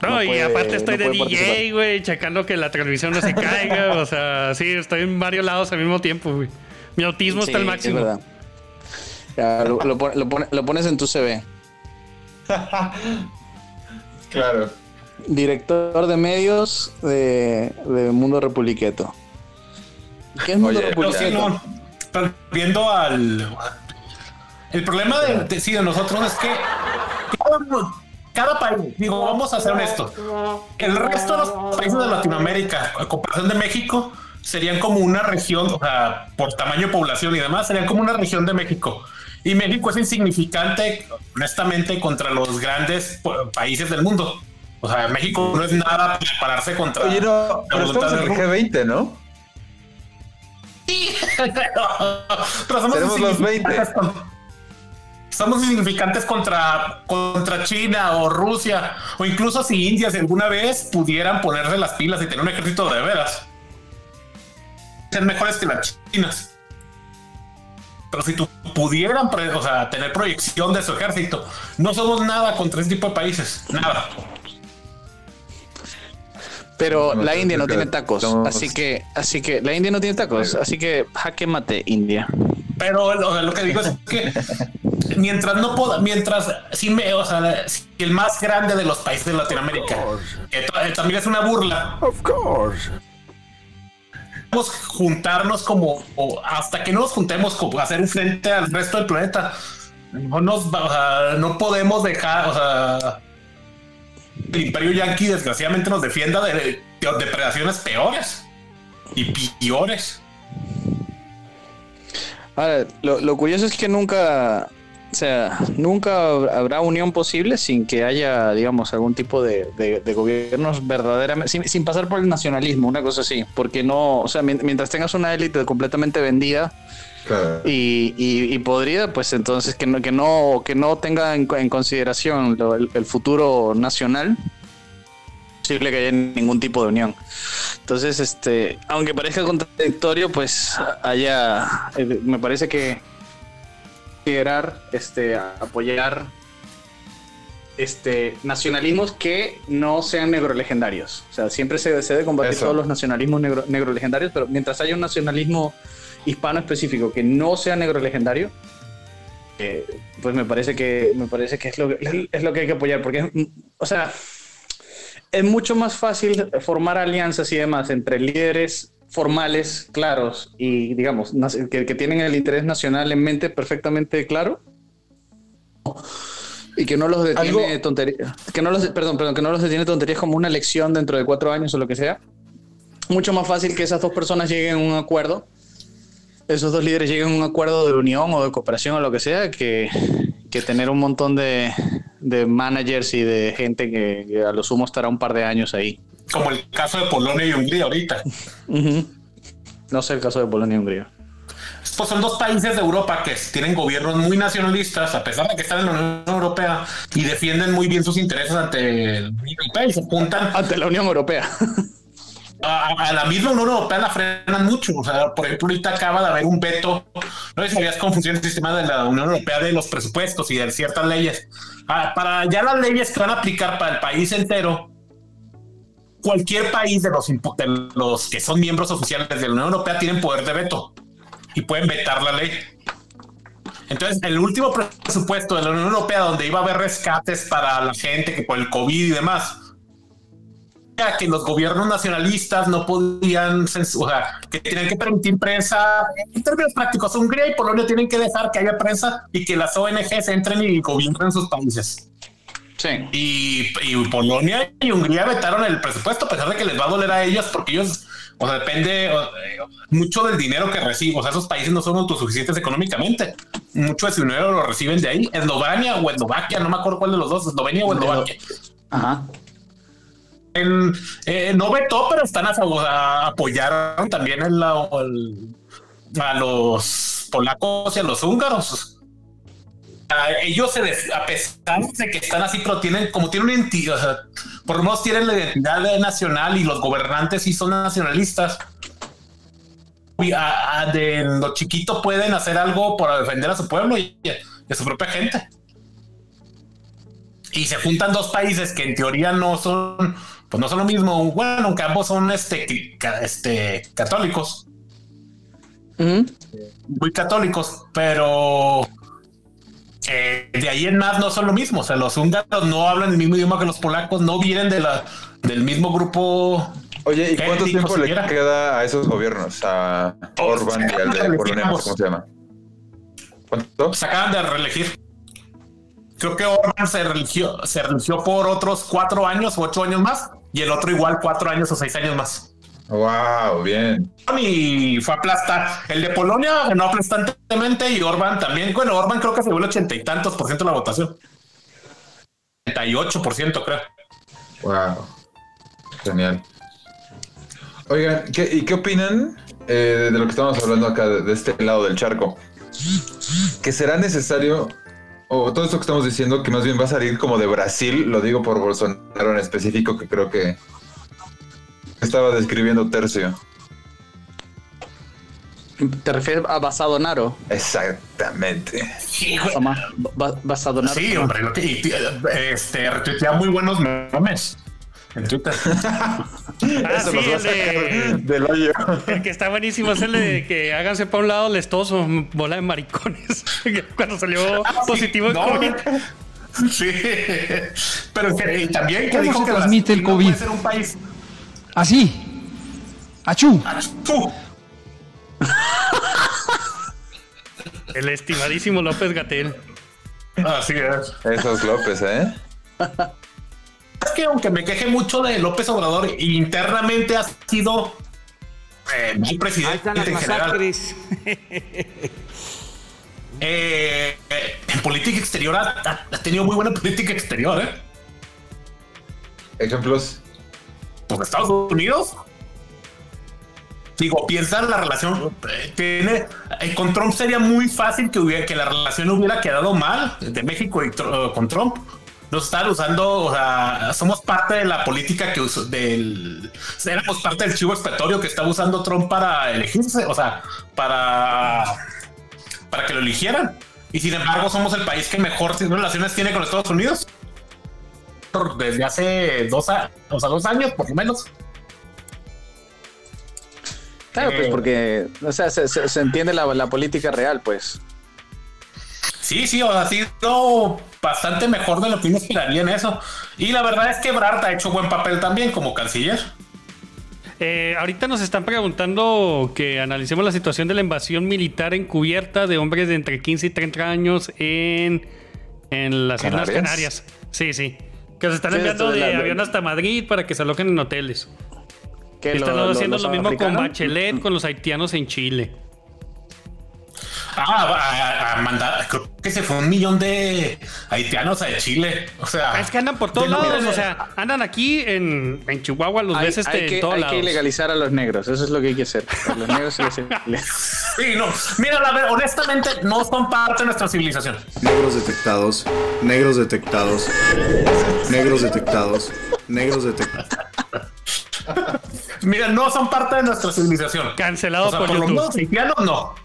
No, No y puede- aparte estoy no de DJ, güey, checando que la transmisión no se caiga. o sea, sí, estoy en varios lados al mismo tiempo, güey. Mi autismo está al Sí, máximo. Es verdad. Ya, lo, lo pon- lo pone- lo pones en tu CV. Claro. Director de medios de, de Mundo Republiqueto. ¿Qué es Mundo Oye, Republiqueto? pero viendo al. El problema de, de- sí, de nosotros es que cada, cada país, digo, vamos a ser honestos, el resto de los países de Latinoamérica, a comparación de México, serían como una región, o sea, por tamaño de población y demás, serían como una región de México. Y México es insignificante, honestamente, contra los grandes países del mundo. O sea, México no es nada para pararse contra. Oye, no, la pero voluntad estamos en el de- G20, ¿no? Pero somos Tenemos los 20. insignificantes con- Somos insignificantes contra, contra China o Rusia, o incluso si India si alguna vez pudieran ponerse las pilas y tener un ejército de veras. Ser mejores que las chinas. Pero si tú pudieran pre- o sea, tener proyección de su ejército, no somos nada contra ese tipo de países. Nada. Pero No, la India no tiene tacos, así que, así que la India no tiene tacos, así que jaque mate India. Pero o sea, lo que digo es que mientras no pueda, mientras si me, o sea, si el más grande de los países de Latinoamérica, que eh, también es una burla. Of course. Podemos juntarnos como hasta que no nos juntemos como hacer un frente al resto del planeta. No nos o sea, no podemos dejar, el imperio yanqui desgraciadamente nos defienda de, de depredaciones peores y peores. Ahora, lo, lo curioso es que nunca, o sea, nunca habrá unión posible sin que haya, digamos, algún tipo de, de- de gobiernos verdaderamente, sin, sin pasar por el nacionalismo, una cosa así, porque no, o sea, mien- mientras tengas una élite completamente vendida Claro. y, y- y podrida, pues entonces que no, que no, que no tenga en, en consideración lo- el, el futuro nacional, posible que haya ningún tipo de unión. Entonces, este, aunque parezca contradictorio, pues haya, eh, me parece que considerar, este, apoyar, este, nacionalismos que no sean negrolegendarios. O sea, siempre se, se debe combatir Eso. todos los nacionalismos negro, negrolegendarios, pero mientras haya un nacionalismo hispano específico que no sea negrolegendario, eh, pues me parece que me parece que es lo, que- es lo que hay que apoyar, porque, es- o sea, es mucho más fácil formar alianzas y demás entre líderes formales, claros y, digamos, que, que tienen el interés nacional en mente perfectamente claro y que no los detiene tonterías, que no los, perdón, perdón, que no los detiene tonterías como una elección dentro de cuatro años o lo que sea. Mucho más fácil que esas dos personas lleguen a un acuerdo, esos dos líderes lleguen a un acuerdo de unión o de cooperación o lo que sea, que, que tener un montón de, de managers y de gente que, que a lo sumo estará un par de años ahí. Como el caso de Polonia y Hungría ahorita. No sé el caso de Polonia y Hungría. Pues son dos países de Europa que tienen gobiernos muy nacionalistas, a pesar de que están en la Unión Europea y defienden muy bien sus intereses ante el Unión Europea y se apuntan Ante la Unión Europea. a, a la misma Unión Europea, la frenan mucho. O sea, por ejemplo, ahorita acaba de haber un veto. No sé si sabías cómo funciona el sistema de la Unión Europea de los presupuestos y de ciertas leyes. Ah, para ya las leyes que van a aplicar para el país entero, cualquier país de los, de los que son miembros oficiales de la Unión Europea tienen poder de veto y pueden vetar la ley. Entonces, el último presupuesto de la Unión Europea, donde iba a haber rescates para la gente que por el COVID y demás, que los gobiernos nacionalistas no podían censurar, que tenían que permitir prensa. En términos prácticos, Hungría y Polonia tienen que dejar que haya prensa y que las ONGs entren y gobiernen sus países. Sí. Y, y Polonia y Hungría vetaron el presupuesto a pesar de que les va a doler a ellos porque ellos, o sea, depende o, eh, mucho del dinero que reciben. O sea, esos países no son autosuficientes económicamente. Mucho de su dinero lo reciben de ahí. Eslovenia o Eslovaquia, no me acuerdo cuál de los dos, Eslovenia o Eslovaquia. Ajá. En- eh, no vetó, pero están a favor, a- apoyaron también en la- el- a los polacos y a los húngaros. A ellos, se des- a pesar de que están así, pero tienen como tienen una identidad, o sea, por lo menos tienen la identidad nacional y los gobernantes sí son nacionalistas. Y a- a- de lo chiquito pueden hacer algo para defender a su pueblo y y a su propia gente y se juntan dos países que en teoría no son, pues no son lo mismo. Bueno, aunque ambos son este, este católicos, muy católicos, pero eh, de ahí en más no son lo mismo. O sea, los húngaros no hablan el mismo idioma que los polacos, no vienen de la, del mismo grupo. Oye, ¿y cuánto tiempo le queda a esos gobiernos? A Orban y al de Polonia, ¿cómo se llama? ¿Cuánto? Se acaban de reelegir. Creo que Orban se religió, se religió por otros cuatro años o ocho años más, y el otro igual cuatro años o seis años más. Wow, bien. y fue aplastar. El de Polonia ganó aplastantemente y Orban también. Bueno, Orban creo que se el ochenta y tantos por ciento de la votación. 88 por ciento, creo. Wow. Genial. Oigan, ¿qué, ¿y qué opinan eh, de lo que estamos hablando acá, de, de este lado del charco? Que será necesario, o todo esto que estamos diciendo, que más bien va a salir como de Brasil, lo digo por Bolsonaro en específico, que creo que estaba describiendo Tercio. ¿Te refieres a Basadonaro? Exactamente. Sí, güey. Toma, Ba- Basadonaro. Sí, hombre. lo que- este, retuitea muy buenos memes en Twitter. Ah, Eso sí, nos va a el, de- sacar del hoyo. el que está buenísimo es el de que háganse para un lado lestoso, bola de maricones. Cuando salió positivo en No, COVID. Sí, pero que, también que ¿Cómo dijo que transmite el Brasil no COVID? puede ser un país. Así. Achú. El estimadísimo López Gatel. Así es. Esos López, ¿eh? Es que aunque me queje mucho de López Obrador, internamente ha sido eh, mi presidente en general. Eh, eh, en política exterior ha- ha tenido muy buena política exterior, ¿eh? Ejemplos. Porque Estados Unidos. Digo, piensa en la relación. Tiene, eh, con Trump sería muy fácil que, hubiera, que la relación hubiera quedado mal de México y eh, con Trump. Nos están usando, o sea, somos parte de la política que usó del. Éramos parte del chivo expiatorio que estaba usando Trump para elegirse, o sea, para. para que lo eligieran. Y sin embargo, somos el país que mejor relaciones tiene con Estados Unidos desde hace dos, a- o sea, dos años, por lo menos. Claro, pues Eh. porque, o sea, se, se- se entiende la, la política real, pues. Sí, sí, o sea, ha sido bastante mejor de lo que uno esperaría en eso. Y la verdad es que Brart ha hecho buen papel también como canciller. Eh, ahorita nos están preguntando que analicemos la situación de la invasión militar encubierta de hombres de entre 15 y 30 años en, en las Islas ¿Canarias? Canarias. Sí, sí. Que se están Sí, enviando de de la- avión hasta Madrid para que se aloquen en hoteles. Que Están lo- haciendo lo mismo con Bachelet, con los haitianos en Chile. Ah, a, a mandar, creo que se fue un millón de haitianos a Chile. O sea, Es que andan por todos lados, o sea, andan aquí en, en Chihuahua, los Hay, ves este, hay que, en todos hay lados. que ilegalizar a los negros, eso es lo que hay que hacer. A los negros se les Sí, no. Mira, a ver, honestamente, no son parte de nuestra civilización. Negros detectados, negros detectados, negros detectados, negros detectados. Mira, no son parte de nuestra civilización. Cancelado O sea, por, por lo YouTube. menos haitianos no.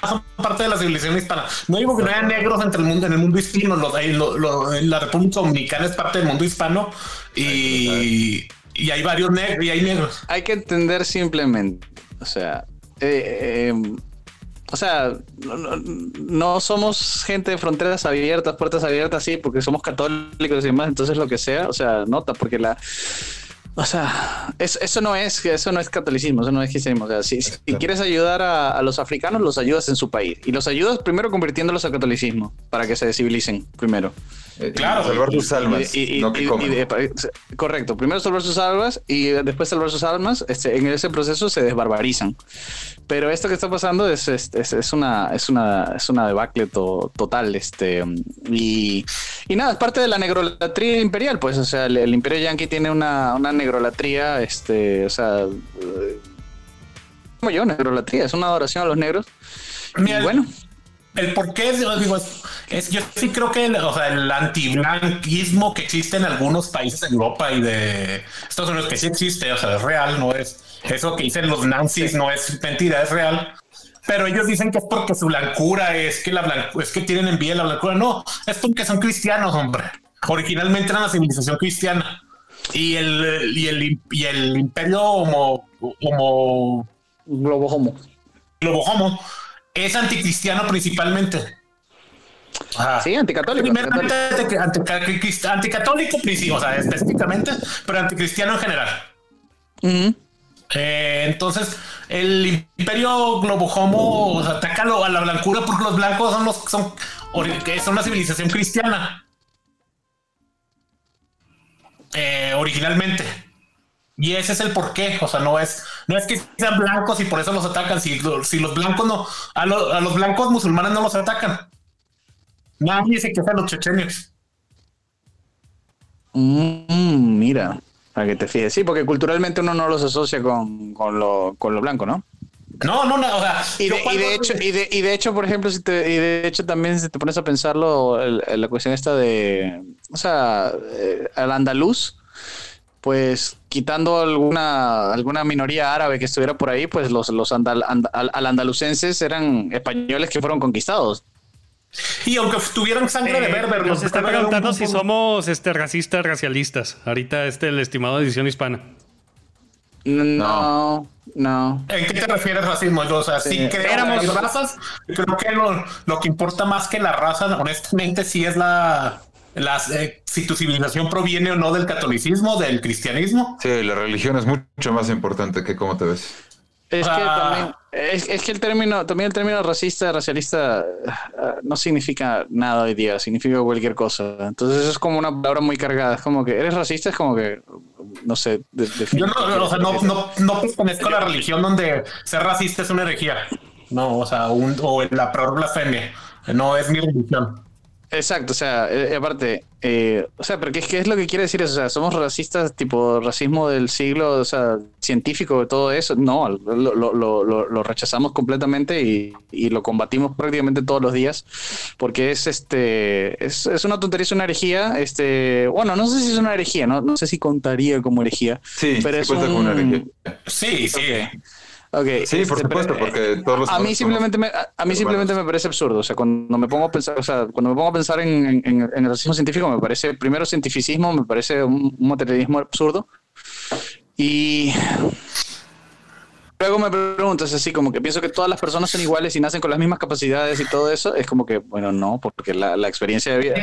Son parte de la civilización hispana. No digo que no haya negros entre el mundo, en el mundo hispano. Los, en la República Dominicana es parte del mundo hispano y, y hay varios negros y hay negros. Hay que entender simplemente, o sea, eh, eh, o sea, no, no- no somos gente de fronteras abiertas, puertas abiertas, sí, porque somos católicos y demás, entonces lo que sea, o sea, nota, porque la, O sea, es- eso no es eso no es catolicismo, eso no es cristianismo. O sea, si, si quieres ayudar a, a los africanos, los ayudas en su país. Y los ayudas primero convirtiéndolos al catolicismo, para que se civilicen primero. Eh, Claro. Salvar sus almas, Y- y- no que y- coman. y de- correcto, primero salvar sus almas y después salvar sus almas. Este, en ese proceso se desbarbarizan. Pero esto que está pasando es, es, es- una es una es una debacle to- total. Este y, y nada, es parte de la negrolatría imperial, pues. O sea, el, el imperio yanqui tiene una, una negrolatría, este, o sea, como yo, negrolatría, es una adoración a los negros. Mira, y bueno, El por qué, es- digo, es, es- yo sí creo que el, o sea, el antiblanquismo que existe en algunos países de Europa y de Estados Unidos, que sí existe, o sea, es real, no es eso que dicen los nazis, no es mentira, es real. Pero ellos dicen que es porque su blancura es que la blancu- es que tienen envidia la blancura. No, es porque son cristianos, hombre. Originalmente eran la civilización cristiana. Y el, y el, y el imperio homo, homo globo homo. globo homo es anticristiano principalmente. Ajá. Sí, anticatólico. Primeramente anticatólico. anti- anti- anticatólico, o sea, específicamente, pero anticristiano en general. Eh, entonces, el imperio globo homo o sea, ataca a la blancura porque los blancos son los son, son una civilización cristiana. Eh, originalmente. Y ese es el porqué. O sea, no es, no es que sean blancos y por eso los atacan. Si, si los blancos no, a, lo- a los blancos musulmanes no los atacan. Nadie se queja de los chechenios. Mm, mira, para que te fijes. Sí, porque culturalmente uno no los asocia con, con, lo, con lo blanco, ¿no? No, no, no. O sea, Y de, y cuando- de hecho, y de, y de hecho, por ejemplo, si te, y de hecho también si te pones a pensarlo, el- el- la cuestión esta de, o sea, eh, al andaluz, pues quitando alguna, alguna minoría árabe que estuviera por ahí, pues los, los andal, and- al, al andalucenses eran españoles que fueron conquistados. Y aunque tuvieran sangre de Eh, berber, nos está preguntando un si somos este, racistas, racialistas. Ahorita este el estimado de edición hispana. No, no. ¿En qué te refieres racismo? Yo, o sea, sí, Sí. creo Éramos- que hay razas. Creo que lo, lo que importa más que la raza, honestamente, sí es la, las, eh, si tu civilización proviene o no del catolicismo, del cristianismo. Sí, la religión es mucho más importante que cómo te ves. Es que Ah. también, es, es que el término, también el término racista, racialista, ah, no significa nada hoy día, significa cualquier cosa. Entonces es como una palabra muy cargada. Es como que eres racista, es como que, no sé, de- define Yo no, o sea, no, no, no pertenezco a la religión donde ser racista es una herejía. No, o sea, un, o la blasfemia. No es mi religión. Exacto, o sea, eh, aparte, eh, o sea, pero ¿qué, qué es lo que quiere decir eso? O sea, somos racistas, tipo racismo del siglo, o sea, científico, todo eso. No, lo, lo, lo, lo- lo rechazamos completamente y, y lo combatimos prácticamente todos los días, porque es este, es, es una tontería, es una herejía. Este, bueno, no sé si es una herejía, no, no sé si contaría como herejía. Sí, pero sí es un- con una herejía. Sí, sí. Ok, Sí, por este, supuesto, pero, eh, porque todos los a mí simplemente me, a, a mí simplemente me parece absurdo. O sea, cuando me pongo a pensar, o sea, cuando me pongo a pensar en, en- en- en el racismo científico, me parece, primero cientificismo, me parece un, un materialismo absurdo. Y luego me preguntas así, como que pienso que todas las personas son iguales y nacen con las mismas capacidades y todo eso. Es como que, bueno, no, porque la, la experiencia de vida.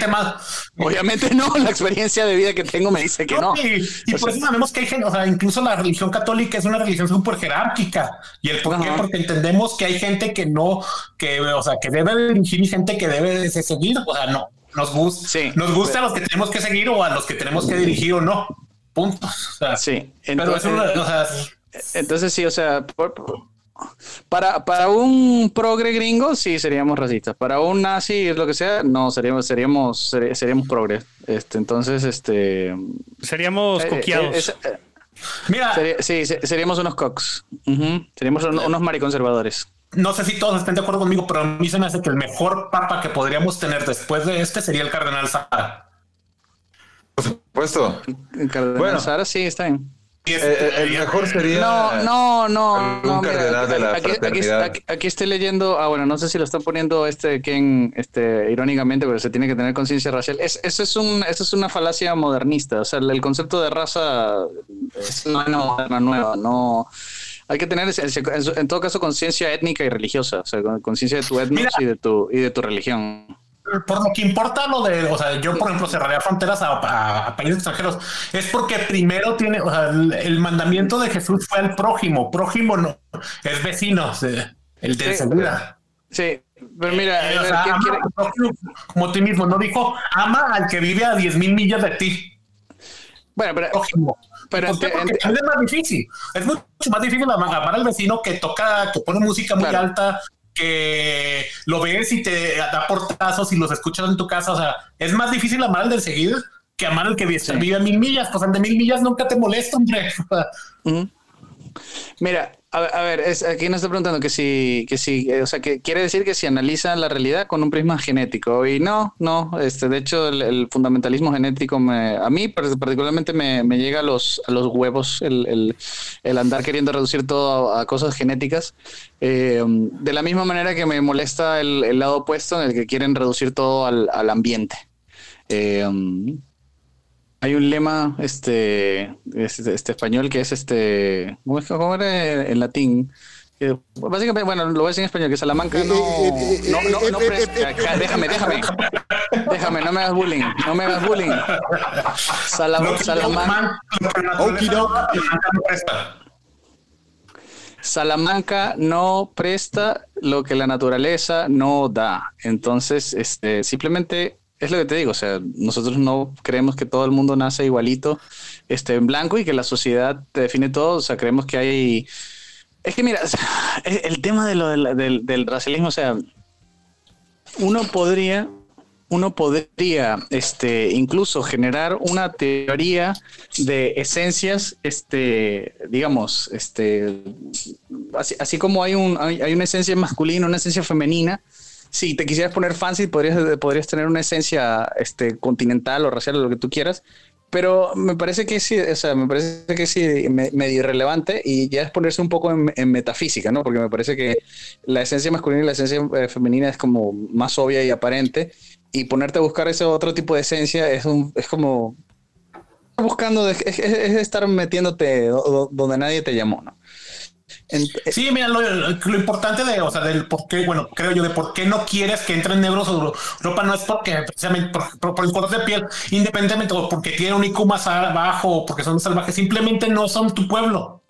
Obviamente no, la experiencia de vida que tengo me dice que no. Y, y O por sea- eso sabemos que hay gente, o sea, incluso la religión católica es una religión súper jerárquica. ¿Y el por qué? Porque entendemos que hay gente que no, que, o sea, que debe de dirigir y gente que debe de seguir. O sea, no, nos gusta, Sí. nos gusta a los que tenemos que seguir o a los que tenemos que dirigir o no. Punto. O sea, Sí, Pero es entonces, una, o sea, entonces sí, o sea, por- por- para, para un progre gringo sí seríamos racistas. Para un nazi, lo que sea, no, seríamos, seríamos, seri- seríamos progre. Este, entonces, este... Seríamos eh, coqueados. eh, es- eh, mira, sería- sí, se- seríamos unos cox. Ujú, Seríamos un- unos mariconservadores. no sé si todos estén de acuerdo conmigo, pero a mí se me hace que el mejor papa que podríamos tener después de este sería el cardenal Sara. Por supuesto. El Cardenal Bueno. Sara, sí, está bien. Y este- el mejor sería. No, no, no. no, mira, cardenal de la aquí, aquí- fraternidad. aquí- aquí estoy leyendo. Ah, bueno, no sé si lo están poniendo este Ken, este, irónicamente, pero se tiene que tener conciencia racial. Es, eso es un, eso es una falacia modernista. O sea, el, el concepto de raza es una moderna nueva. No. Hay que tener, en, en todo caso, conciencia étnica y religiosa. O sea, con- conciencia de tu etnos Mira. y de tu, y de tu religión. Por lo que importa lo de, o sea, yo por ejemplo cerraría fronteras a, a, países extranjeros, es porque primero tiene, o sea, el, el, mandamiento de Jesús fue al prójimo, prójimo no, es vecino, el de Sí. seguridad. Sí, pero mira, Eh, o sea, ¿quién ama quiere- al prójimo como tú mismo, no dijo ama al que vive a 10 mil millas de ti. bueno, pero, prójimo. pero es más difícil. Es mucho más difícil ama- amar al vecino que toca, que pone música muy Claro. alta, que lo ves y te da portazos y los escuchas en tu casa. O sea, es más difícil amar al del seguido que amar al que vive vive a mil millas. Pues al de mil millas nunca te molesta, hombre. Mira, a, ver- aquí nos está preguntando que si, que si, eh, o sea, que quiere decir que si analizan la realidad con un prisma genético. Y no, no, este, de hecho, el, fundamentalismo genético a mí par- particularmente me, llega a los, los huevos el, el- andar queriendo reducir todo a, cosas genéticas. Eh, de la misma manera que me molesta el, el lado opuesto en el que quieren reducir todo al, al ambiente. Eh, hay un lema este, este, este español que es este. ¿Cómo, es, cómo era en latín? Que, básicamente, bueno, lo voy a decir en español, que Salamanca no. no, no, no déjame, déjame. Déjame, no me hagas bullying. No me hagas bullying. Sala- Lo que Salamanca. Salamanca no presta lo que la naturaleza no da. Entonces, este, simplemente es lo que te digo. O sea, nosotros no creemos que todo el mundo nace igualito, este, en blanco y que la sociedad te define todo. O sea, creemos que hay. Es que mira, el tema de lo del, del- del racialismo, o sea, uno podría, uno podría, este, incluso generar una teoría de esencias, este, digamos, este, así, así como hay, un, hay, hay una esencia masculina, una esencia femenina, si te quisieras poner fancy, podrías, podrías tener una esencia este, continental o racial o lo que tú quieras, pero me parece que sí, o sea, me parece que sí, me- medio irrelevante y ya es ponerse un poco en, en metafísica, ¿no? Porque me parece que la esencia masculina y la esencia eh, femenina es como más obvia y aparente y ponerte a buscar ese otro tipo de esencia es, un, es como buscando, es, es- es estar metiéndote do- do- donde nadie te llamó, ¿no? Ent- Sí, mira, lo, lo importante de, o sea, del por qué, bueno, creo yo, de por qué no quieres que entren negros a Europa no es porque precisamente por, por- por el color de piel, independientemente o porque tienen un IQ más bajo o porque son salvajes, simplemente no son tu pueblo.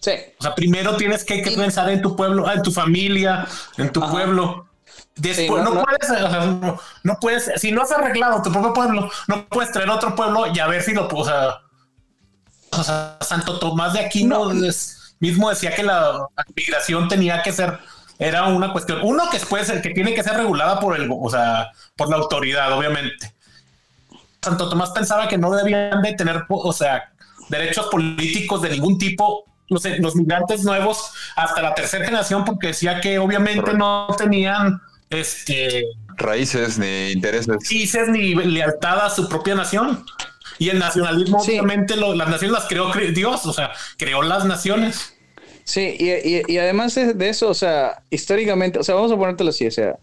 sí, O sea, primero tienes que, que pensar en tu pueblo, en tu familia, en tu Ajá. pueblo. Después, Sí, no, no, no. puedes, o sea, no, no puedes, si no has arreglado tu propio pueblo, no puedes traer otro pueblo y a ver si lo, o sea, o sea, Santo Tomás de Aquino es- mismo decía que la migración tenía que ser, era una cuestión, uno que después, que tiene que ser regulada por el, o sea, por la autoridad, obviamente. Santo Tomás pensaba que no debían de tener, o sea, derechos políticos de ningún tipo, no sé, los migrantes nuevos hasta la tercera generación, porque decía que obviamente no tenían este Raíces ni intereses. raíces ni lealtad a su propia nación. Y el nacionalismo, Sí. obviamente, lo- las naciones las creó cre- Dios, o sea, creó las naciones. Sí, y, y- y además de, de eso, o sea, históricamente, o sea, vamos a ponértelo así, o sea,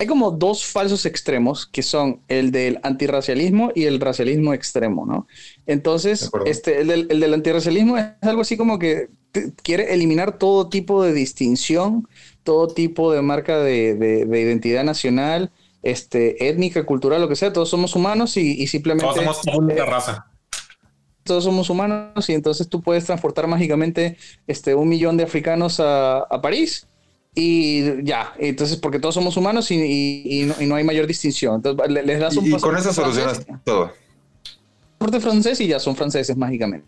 hay como dos falsos extremos que son el del antirracialismo y el racialismo extremo, ¿no? Entonces, este, el, del, el del antirracialismo es algo así como que te- quiere eliminar todo tipo de distinción, todo tipo de marca de, de- de identidad nacional, este, étnica, cultural, lo que sea, todos somos humanos y, y simplemente Todos somos una raza. todos somos humanos y entonces tú puedes transportar mágicamente este, un millón de africanos a, a París y ya, entonces porque todos somos humanos y, y- y no, y no hay mayor distinción. Entonces le- les das un Y, con eso solucionas francés, todo. pasaporte francés y ya son franceses mágicamente.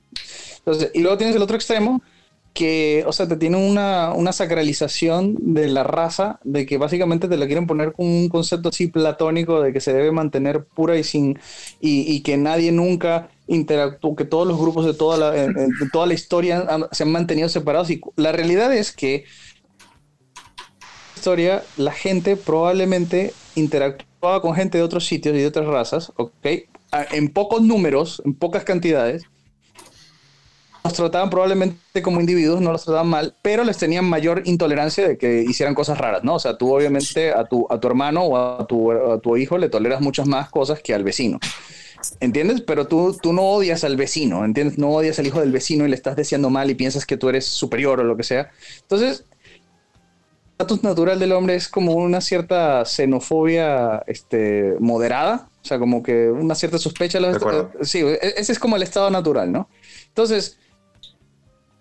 Entonces, y luego tienes el otro extremo que, o sea, te tiene una, una sacralización de la raza, de que básicamente te la quieren poner con un concepto así platónico de que se debe mantener pura y sin, y, que nadie nunca interactúe, que todos los grupos de toda la, toda la historia se han mantenido separados. Y la realidad es que historia, la gente probablemente interactuaba con gente de otros sitios y de otras razas, ¿ok? En pocos números, en pocas cantidades. Los trataban probablemente como individuos, no los trataban mal, pero les tenían mayor intolerancia de que hicieran cosas raras, ¿no? O sea, tú obviamente a tu, a tu hermano o a tu, a tu hijo le toleras muchas más cosas que al vecino. ¿Entiendes? Pero tú, tú no odias al vecino, ¿entiendes? No odias al hijo del vecino y le estás deseando mal y piensas que tú eres superior o lo que sea. Entonces, estatus natural del hombre es como una cierta xenofobia este, moderada, o sea, como que una cierta sospecha. de los- acuerdo. sí, e- ese es como el estado natural, ¿no? Entonces,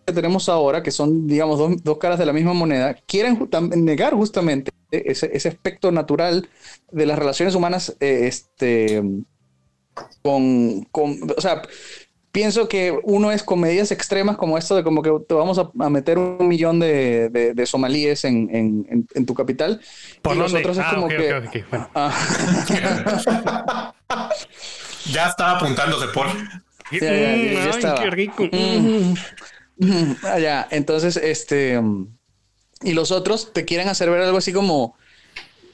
que tenemos ahora, que son, digamos, dos, dos caras de la misma moneda, quieren negar justamente ese, ese aspecto natural de las relaciones humanas, eh, este, con, con, o sea, pienso que uno es con medidas extremas como esto de como que te vamos a, a meter un millón de, de- de somalíes en, en- en- en tu capital. ¿Por y los dónde? otros es Ah, como que... bueno. Ah, Ya estaba apuntándose por. ya, ya, ya, ya Mm, ay, estaba. qué rico. Mm. Mm, ah, entonces, este. Y los otros te quieren hacer ver algo así como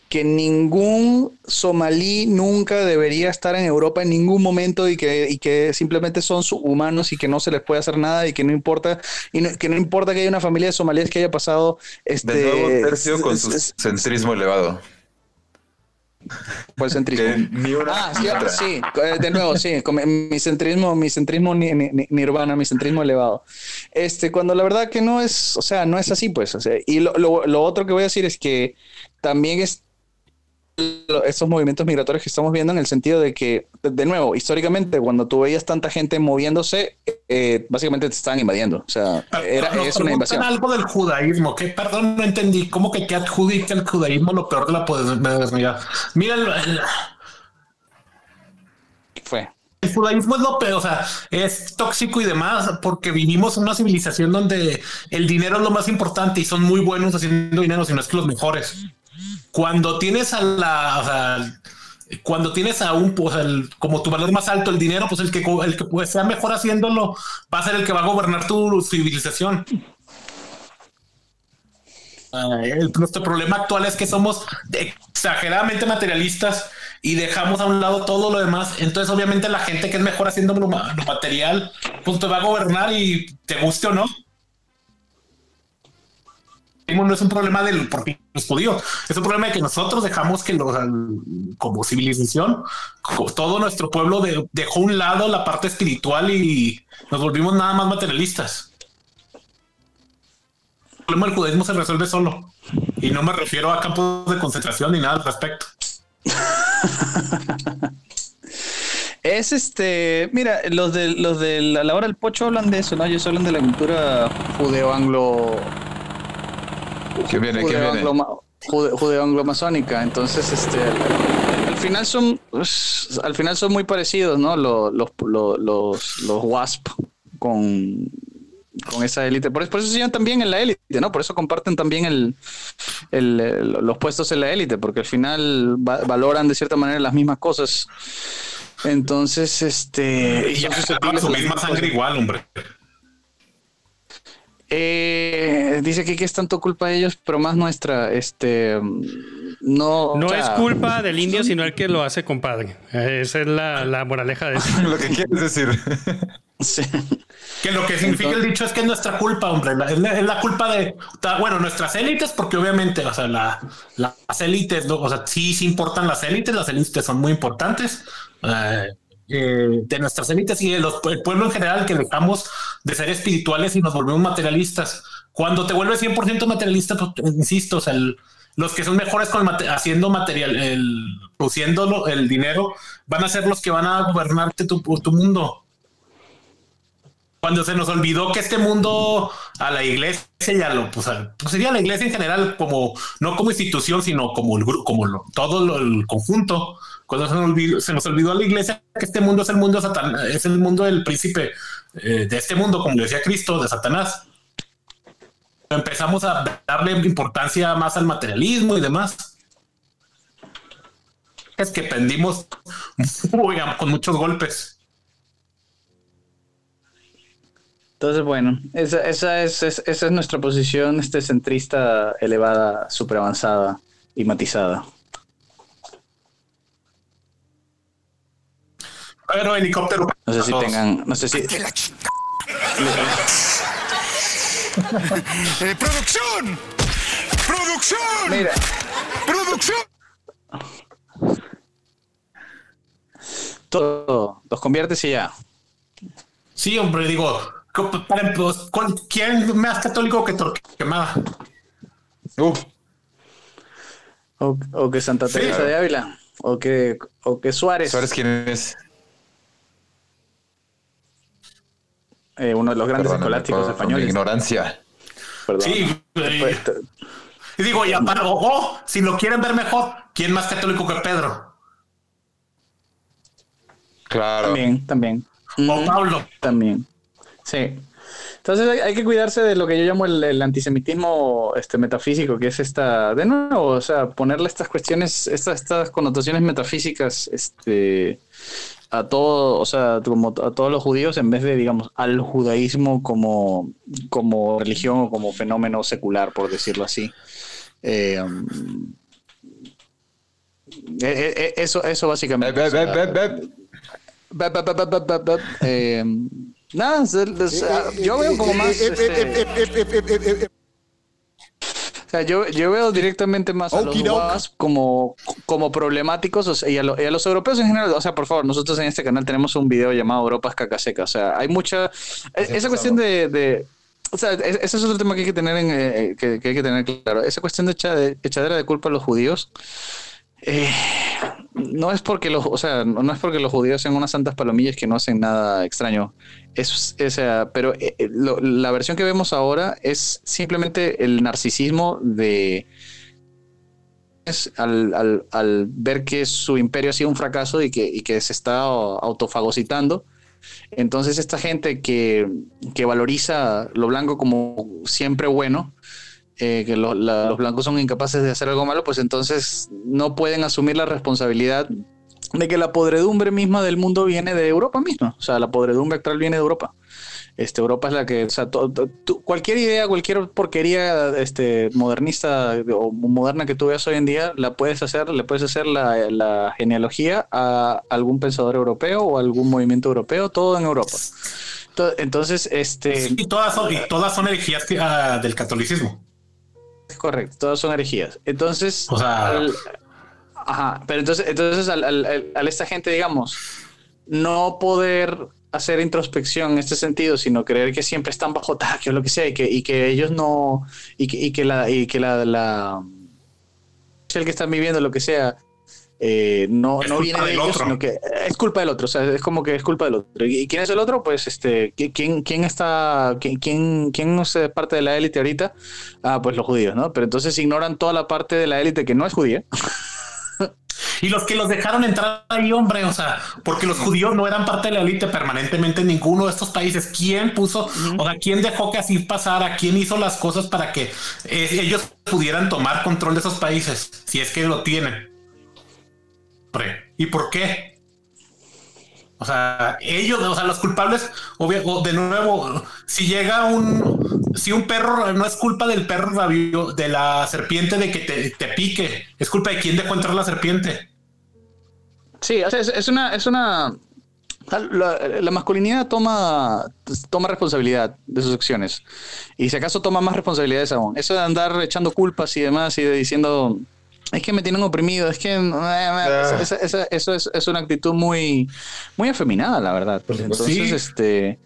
que ningún somalí nunca debería estar en Europa en ningún momento y que, y que simplemente son humanos y que no se les puede hacer nada y que no importa, y no- que no importa que haya una familia de somalíes que haya pasado este De nuevo, tercio con su centrismo elevado. El centrismo. Que ni una Ah, sí, otra. sí, eh, de nuevo, sí, con mi- centrismo, mi centrismo ni, ni- ni- nirvana, mi centrismo elevado. Este, cuando la verdad que no es, o sea, no es así, pues. o sea, y lo, lo- lo otro que voy a decir es que también es estos movimientos migratorios que estamos viendo en el sentido de que, de, nuevo, históricamente, cuando tú veías tanta gente moviéndose, eh, básicamente te estaban invadiendo. O sea, era, Nos es una invasión. algo del judaísmo, que perdón, no entendí. ¿Cómo que qué adjudica el judaísmo lo peor de la modernidad? Mira, el, el- Fue. el judaísmo es lo peor, o sea, es tóxico y demás, porque vivimos en una civilización donde el dinero es lo más importante y son muy buenos haciendo dinero, si no es que los mejores. Cuando tienes a la, cuando tienes a un, pues, como tu valor más alto, el dinero, pues el que, el que pues, sea mejor haciéndolo va a ser el que va a gobernar tu civilización. Ah, el- nuestro problema actual es que somos exageradamente materialistas y dejamos a un lado todo lo demás. Entonces, obviamente, la gente que es mejor haciendo lo, lo material, pues te va a gobernar y te guste o no. No es un problema del porque los judíos, es un problema de que nosotros dejamos que los, como civilización, todo nuestro pueblo de- dejó un lado la parte espiritual y nos volvimos nada más materialistas el problema del judaísmo se resuelve solo. Y no me refiero a campos de concentración ni nada al respecto. Es este, mira, los de los de la, la hora del pocho hablan de eso, ¿no? Ellos hablan de la cultura judeo-anglo ¿Qué viene? ¿Qué viene? judeo-anglo- jude- judeo-anglo-masónica. Entonces, este, al, al final son, pues, al final son muy parecidos, ¿no? Los, los, los, los, WASP con, con esa élite. Por, eso- por eso se llaman también en la élite, ¿no? Por eso comparten también el, el- el- los puestos en la élite, porque al final va- valoran de cierta manera las mismas cosas. Entonces, este. Y ya son misma sangre igual, hombre. Eh, dice que, que es tanto culpa de ellos, pero más nuestra. Este. No. No o sea, es culpa del indio, sino el que lo hace compadre. Esa es la, la moraleja de eso. Lo que quieres decir. sí. Que lo que significa el dicho es que es nuestra culpa, hombre. La- Es la, es la culpa de, bueno, nuestras élites, porque obviamente, o sea, la- las élites, ¿no? o sea, sí, sí importan las élites, las élites son muy importantes. eh, eh, de nuestras élites y de los, el pueblo en general que dejamos de ser espirituales y nos volvemos materialistas. Cuando te vuelves 100% materialista, pues, insisto, los que son mejores con haciendo material, el, produciéndolo, el dinero, van a ser los que van a gobernarte tu, mundo cuando se nos olvidó que este mundo a la iglesia y lo pues, pues sería la iglesia en general como no como institución sino como el grupo como todo el conjunto cuando se nos, olvidó, a la iglesia que este mundo es el mundo de Satán es el mundo del príncipe eh, de este mundo como decía Cristo de Satanás. Empezamos a darle importancia más al materialismo y demás. Es que pendimos con muchos golpes. Entonces, bueno, esa, esa, es, es- esa es nuestra posición este, centrista, elevada, super avanzada y matizada. Pero helicóptero No sé si Todos. tengan, no sé si. Eh, ¡Producción! ¡Producción! Mira, ¡Producción! todo, los conviertes y ya. Sí, hombre, digo, co- para, pues, ¿cuál- ¿quién más católico que Torquemada? Uf, O, o que Santa Sí, Teresa claro. de Ávila. O que, o que Suárez, ¿Sabes quién es? Eh, uno de los grandes Perdóname escolásticos por- por mi españoles. ignorancia. Perdón. Sí, eh, y digo, y aparte, ojo, si lo quieren ver mejor, ¿quién más católico que Pedro? Claro. También, también. O. Pablo. También. Sí. Entonces hay, hay que cuidarse de lo que yo llamo el, el antisemitismo este, metafísico, que es esta, de nuevo, o sea, ponerle estas cuestiones, estas, estas connotaciones metafísicas este, a todo, o sea, como a todos los judíos en vez de, digamos, al judaísmo como, como religión o como fenómeno secular, por decirlo así. Eh, um, eh, eh, eso, eso básicamente. Bep, o sea, bep, bep, bep. Bep, bep, bep, bep, bep, bep. Eh, nada, yo veo como más. este, sea, yo, yo veo directamente más a los Okidoki. guas como, como problemáticos o sea, y, a lo- y a los europeos en general. O sea, por favor, nosotros en este canal tenemos un video llamado Europa es caca seca. O sea, hay mucha. e- Esa cuestión de. de- o sea, e- ese es otro tema que hay que tener, en, eh, que, que hay que tener claro. Esa cuestión de echadera de culpa a los judíos. eh, no es porque los, o sea, no es porque los judíos sean unas santas palomillas que no hacen nada extraño. Es, pero eh, eh, la versión que vemos ahora es simplemente el narcisismo de al, al- al ver que su imperio ha sido un fracaso y que, que se está autofagocitando. Entonces esta gente que, que valoriza lo blanco como siempre bueno, eh, que los blancos son incapaces de hacer algo malo, pues entonces no pueden asumir la responsabilidad de que la podredumbre misma del mundo viene de Europa misma. O sea, la podredumbre actual viene de Europa. Este, Europa es la que, o sea, cualquier idea, cualquier porquería este, modernista o moderna que tú veas hoy en día, la puedes hacer, le puedes hacer la, genealogía a algún pensador europeo o algún movimiento europeo, todo en Europa. To- Entonces, este, Y todas son, y todas son herejías ah, del catolicismo. Es correcto, todas son herejías. Entonces, O sea- al- ajá, pero entonces, entonces al, al- al- esta gente, digamos, no poder hacer introspección en este sentido, sino creer que siempre están bajo ataque o lo que sea, y que, y que ellos no, y que, y que la, y que la, la el que están viviendo lo que sea, eh, no, Es no viene de ellos, otro. sino que es culpa del otro, o sea, es como que es culpa del otro. ¿Y quién es el otro? Pues este, ¿qui- ¿quién, quién está, quién, quién, quién es parte de la élite ahorita? Ah, pues los judíos, ¿no? Pero entonces ignoran toda la parte de la élite que no es judía. Y los que los dejaron entrar ahí, hombre, o sea, porque los judíos no eran parte de la élite permanentemente en ninguno de estos países. ¿Quién puso, o sea, quién dejó que así pasara? ¿Quién hizo las cosas para que eh, ellos pudieran tomar control de esos países? Si es que lo tienen. ¿Y por qué? O sea, ellos, o sea, los culpables, obvio, o de nuevo, si llega un, si un perro no es culpa del perro rabio, de la serpiente de que te, te pique, es culpa de quién dejó entrar la serpiente. Sí, es, una, es una la, la masculinidad toma, toma responsabilidad de sus acciones. Y si acaso toma más responsabilidades aún. Eso de andar echando culpas y demás y de diciendo es que me tienen oprimido, es que esa- esa- esa- eso es, es una actitud muy, muy afeminada, la verdad. Entonces, Sí. este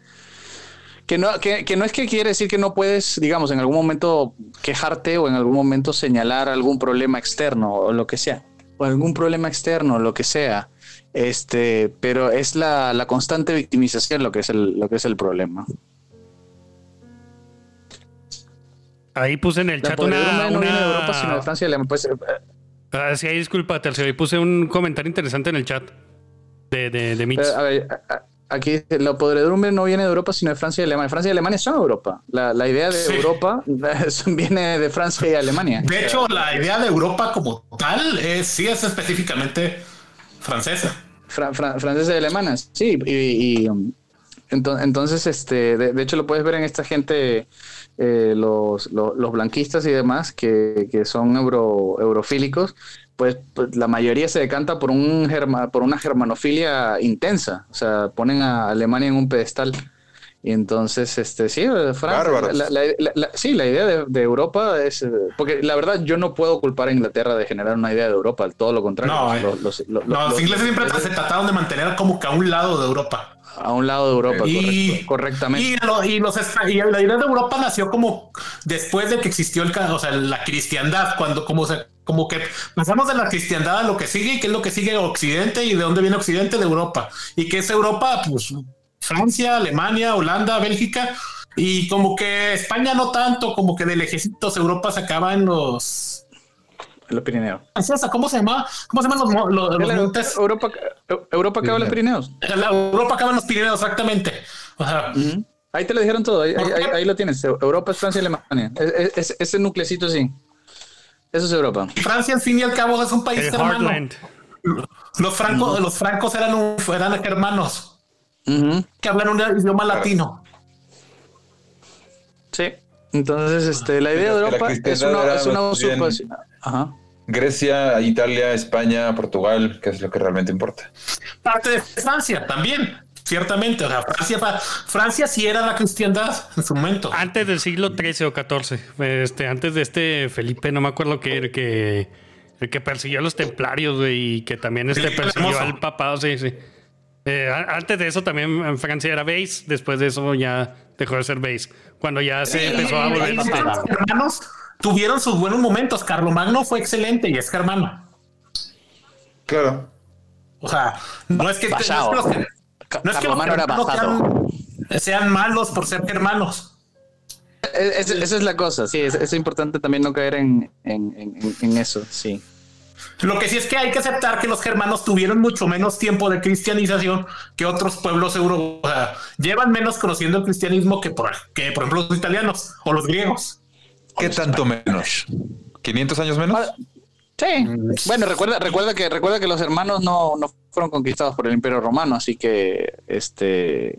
que no, que, que no es que quiere decir que no puedes, digamos, en algún momento quejarte o en algún momento señalar algún problema externo o lo que sea, o algún problema externo, lo que sea, este, pero es la, la constante victimización lo que es el, lo que es el problema. Ahí puse en el La chat podredumbre una. no viene de una- Europa, sino de Francia y Alemania. Pues, eh, Ah, sí, ahí disculpa, Tercio. Ahí puse un comentario interesante en el chat de, de, de Mitch. pero, a ver, aquí dice, la podredumbre no viene de Europa, sino de Francia y Alemania. Francia y Alemania son Europa. La, la idea de Sí. Europa viene de Francia y Alemania. De hecho, la idea de Europa como tal es, sí es específicamente francesa. Fra- fra- franceses y alemanas, sí, y, y, entonces, este, de, de hecho lo puedes ver en esta gente, eh, los, los, los blanquistas y demás, que, que son euro, eurofílicos, pues, pues, la mayoría se decanta por, un germa- por una germanofilia intensa, o sea, ponen a Alemania en un pedestal. Y entonces, este, sí, eh, Francia, Bárbaros. la, la- la- la- sí, la idea de, de Europa es, eh, porque la verdad yo no puedo culpar a Inglaterra de generar una idea de Europa, todo lo contrario. No, eh. Los- los- los- No, los los- ingleses siempre se trataron de mantener como que a un lado de Europa. A un lado de Europa, Y, correcto, correctamente. y, lo- y los y la idea de Europa nació como después de que existió el, o sea, la cristiandad, cuando como se como que pasamos de la cristiandad a lo que sigue, y qué es lo que sigue Occidente y de dónde viene Occidente de Europa. Y que es Europa, pues Francia, Alemania, Holanda, Bélgica. Y como que España no tanto, como que de lejecitos Europa se acaba en los... Los Pirineos. Francesa, ¿Cómo se llama? ¿Cómo se llaman los, los- los montes? Europa, Europa acaba en los Pirineos. La Europa acaba en los Pirineos, exactamente. O sea, Ahí te lo dijeron todo, ahí, ahí- ahí- ahí lo tienes. Europa es Francia y Alemania. Es- es- ese nuclecito sí. Eso es Europa. Francia, al fin y al cabo, es un país El hermano. Heartland. Los francos, los francos eran, un- eran hermanos que hablan un idioma latino. Sí. Entonces, este, la idea de Europa es una, es una usurpación. Ajá. Grecia, Italia, España, Portugal, que es lo que realmente importa. Parte de Francia también, ciertamente. O sea, Francia, Francia sí era la cristiandad en su momento. Antes del siglo XIII o XIV. Este, antes de este Felipe, no me acuerdo que el que, el que persiguió a los templarios, güey, y que también este persiguió al papado, sí, sí. Eh, antes de eso también en Francia era base, después de eso ya dejó de ser base. Cuando ya se empezó a volver los hermanos tuvieron sus buenos momentos. Carlomagno fue excelente y es germano. Claro. O sea, no es que, no es que los, no es que los Carlomagno era basado. sean, sean malos por ser germanos. Es- es- esa es la cosa, sí, es, es importante también no caer en, en- en- en eso, sí. Lo que sí es que hay que aceptar que los germanos tuvieron mucho menos tiempo de cristianización que otros pueblos europeos. O sea, llevan menos conociendo el cristianismo que por, que, por ejemplo, los italianos o los griegos. ¿Qué tanto menos? ¿500 años menos? Ah, Sí. Bueno, recuerda, recuerda que recuerda que los hermanos no, no fueron conquistados por el Imperio Romano, así que este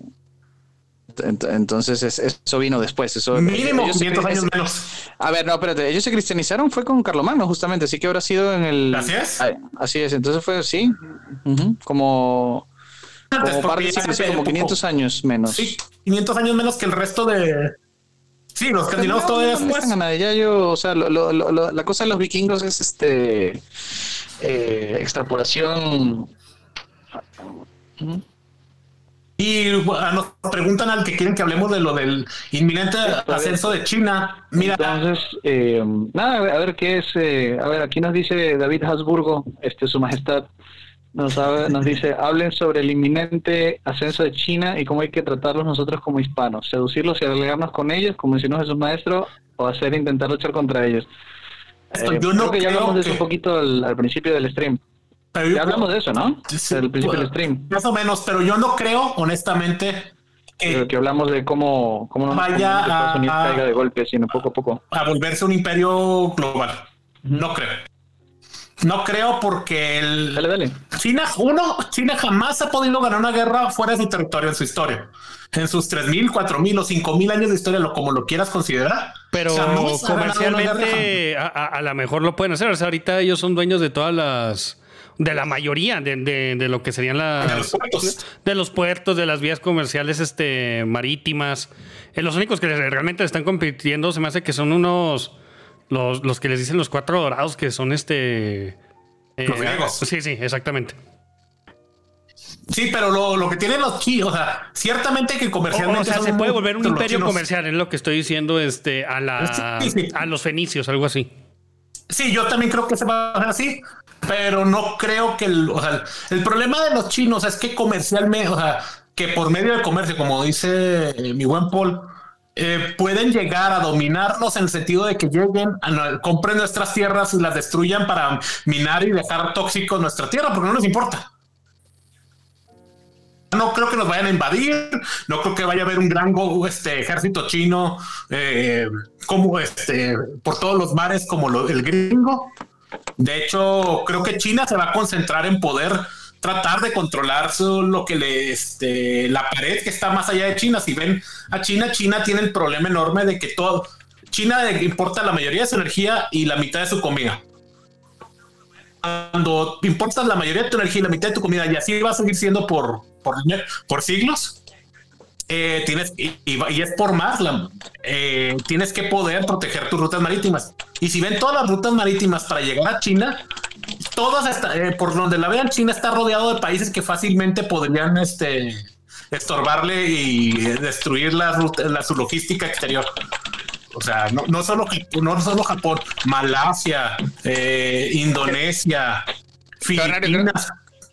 entonces es- eso vino después. Eso, Mínimo ellos se 500 cri- años menos. A ver, no, espérate, ellos se cristianizaron fue con Carlomagno justamente, así que habrá sido en el Así es. Ah, Así es, entonces fue sí, ujú, como Antes, como par de siglos, como 500 años menos. Sí, 500 años menos que el resto de. Sí, los escandinavos todavía después. Ya yo, o sea, lo- lo- lo- lo- la cosa de los vikingos es este eh, extrapolación. Y bueno, nos preguntan al que quieren que hablemos de lo del inminente ascenso de China. Mira, Entonces, eh, nada, a ver, qué es. eh, a ver, aquí nos dice David Habsburgo, este, su majestad, nos, nos dice: hablen sobre el inminente ascenso de China y cómo hay que tratarlos nosotros como hispanos, seducirlos y alegarnos con ellos, como enseñó Jesús Maestro, o hacer intentar luchar contra ellos. esto Eh, yo no creo que ya creo hablamos de eso que- un poquito al, al principio del stream. Pero yo- Ya hablamos de eso, ¿no? Sí, Al principio del stream. Más o menos, pero yo no creo, honestamente, que que hablamos de cómo, cómo no Vaya cómo Estados Unidos a- caiga de golpe, sino poco a poco. a volverse un imperio global. No creo. No creo porque el Dale, dale. China, uno, China jamás ha podido ganar una guerra fuera de su territorio en su historia. En sus 3.000, 4.000 o 5.000 años de historia, lo, como lo quieras considerar. Pero jamás ha ganado una guerra. comercialmente a, a- a lo mejor lo pueden hacer. O sea, ahorita ellos son dueños de todas las... De la mayoría de, de- de lo que serían las... De los puertos. de los puertos, de las vías comerciales este, marítimas. Eh, los únicos que realmente están compitiendo se me hace que son unos... Los, los que les dicen los cuatro dorados, que son este... eh, Los griegos. Sí, sí, exactamente. Sí, pero lo, lo que tienen los chinos, o sea, ciertamente que comercialmente. o sea, son se puede volver un imperio comercial, es lo que estoy diciendo este, a, la, Sí, sí. a los fenicios, algo así. Sí, yo también creo que se va a hacer así, pero no creo que el, o sea, el problema de los chinos es que comercialmente, o sea, que por medio del comercio, como dice eh, mi buen Paul, eh, pueden llegar a dominarnos en el sentido de que lleguen, a, compren nuestras tierras y las destruyan para minar y dejar tóxico nuestra tierra, porque no les importa. No creo que nos vayan a invadir, no creo que vaya a haber un gran este, ejército chino eh, como este por todos los mares como lo- el gringo. De hecho, creo que China se va a concentrar en poder tratar de controlar lo que le este, la pared que está más allá de China. Si ven a China, China tiene el problema enorme de que todo China importa la mayoría de su energía y la mitad de su comida. Cuando importas la mayoría de tu energía y la mitad de tu comida, y así va a seguir siendo por, por, por siglos, eh, tienes y, y es por más la- eh, tienes que poder proteger tus rutas marítimas y si ven todas las rutas marítimas para llegar a China todas está- eh, por donde la vean China está rodeado de países que fácilmente podrían este estorbarle y eh, destruir la ruta la su logística exterior O sea, no, no solo, no solo Japón, Malasia, eh, Indonesia, Filipinas.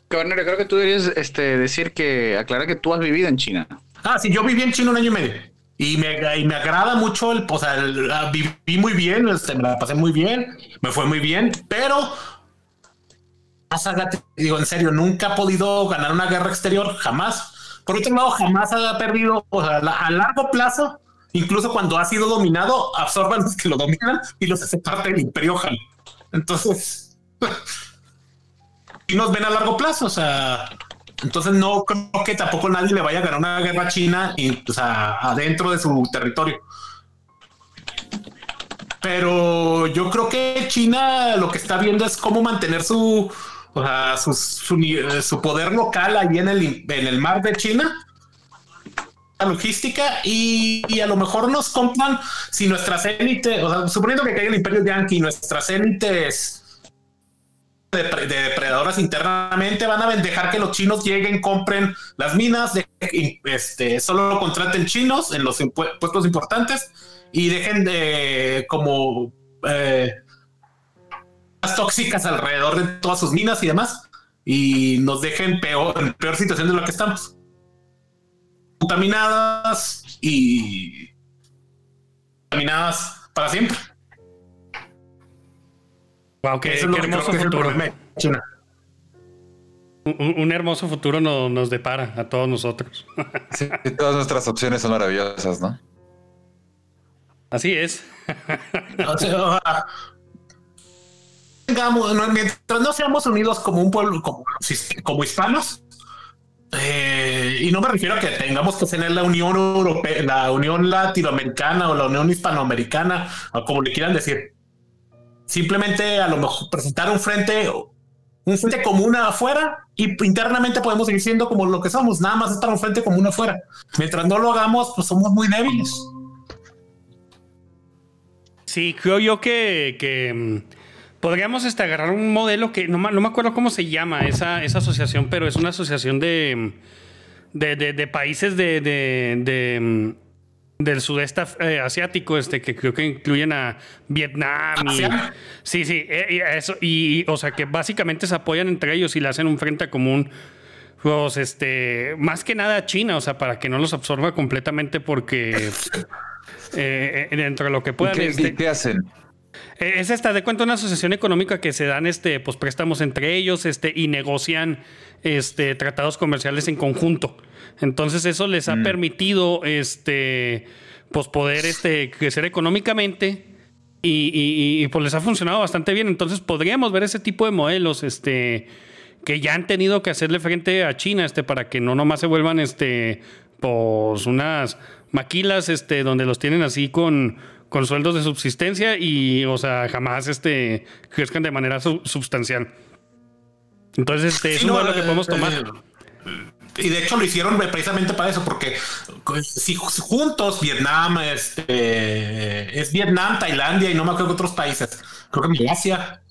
Cabernario, creo que tú deberías este, decir que, aclarar que tú has vivido en China. Ah, sí, yo viví en China un año y medio. Y me, y me agrada mucho el, o sea, la- viví muy bien, este, me la pasé muy bien, me fue muy bien, pero digo en serio, nunca ha podido ganar una guerra exterior, jamás. Por otro lado, jamás ha perdido, o sea, a largo plazo, incluso cuando ha sido dominado, absorban los que lo dominan y los hace parte del imperio. Entonces, y nos ven a largo plazo, o sea, entonces no creo que tampoco nadie le vaya a ganar una guerra a china y, sea, adentro de su territorio. Pero yo creo que China lo que está viendo es cómo mantener su, o sea, eh, su poder local ahí en el, en el mar de China. La logística y, y a lo mejor nos compran si nuestras élites, o sea, suponiendo que caiga el imperio yankee, nuestras élites de depredadoras internamente van a dejar que los chinos lleguen, compren las minas, de, este, solo contraten chinos en los puestos importantes y dejen de como eh, las tóxicas alrededor de todas sus minas y demás y nos dejen peor, en peor situación de lo que estamos. Contaminadas y contaminadas para siempre. Wow, qué, Eso es lo qué hermoso que futuro. Un, un hermoso futuro no- nos depara a todos nosotros. Sí, todas nuestras opciones son maravillosas, ¿no? Así es. O sea, tengamos- no, mientras no seamos unidos como un pueblo, como, como hispanos, eh, y no me refiero a que tengamos que tener la Unión Europea, la Unión Latinoamericana o la Unión Hispanoamericana, o como le quieran decir. Simplemente a lo mejor presentar un frente, un frente común afuera y internamente podemos seguir siendo como lo que somos, nada más estar un frente común afuera. Mientras no lo hagamos, pues somos muy débiles. Sí, creo yo que, que, mm, podríamos este, agarrar un modelo que no, no me acuerdo cómo se llama esa, esa asociación, pero es una asociación de, mm, de, de- de países de, mm, del sudeste eh, asiático, este, que creo que incluyen a Vietnam. Y, sí, sí, eh, eso, y, o sea, que básicamente se apoyan entre ellos y le hacen un frente común. Pues, este, más que nada a China, o sea, para que no los absorba completamente, porque eh, eh, dentro de lo que ¿Y puedan. qué, este, qué hacen? Es esta de cuenta una asociación económica que se dan este pues préstamos entre ellos este y negocian este tratados comerciales en conjunto. Entonces eso les ha permitido este pues poder este crecer económicamente y, y- y, pues les ha funcionado bastante bien. Entonces podríamos ver ese tipo de modelos este que ya han tenido que hacerle frente a China este para que no nomás se vuelvan este pues unas maquilas este donde los tienen así con con sueldos de subsistencia y o sea jamás este crezcan de manera su- sustancial entonces este es un no, modelo que eh, podemos tomar. eh, y de hecho lo hicieron precisamente para eso, porque pues, si ju- juntos Vietnam, este, es Vietnam, Tailandia y no me acuerdo otros países, creo que Malasia,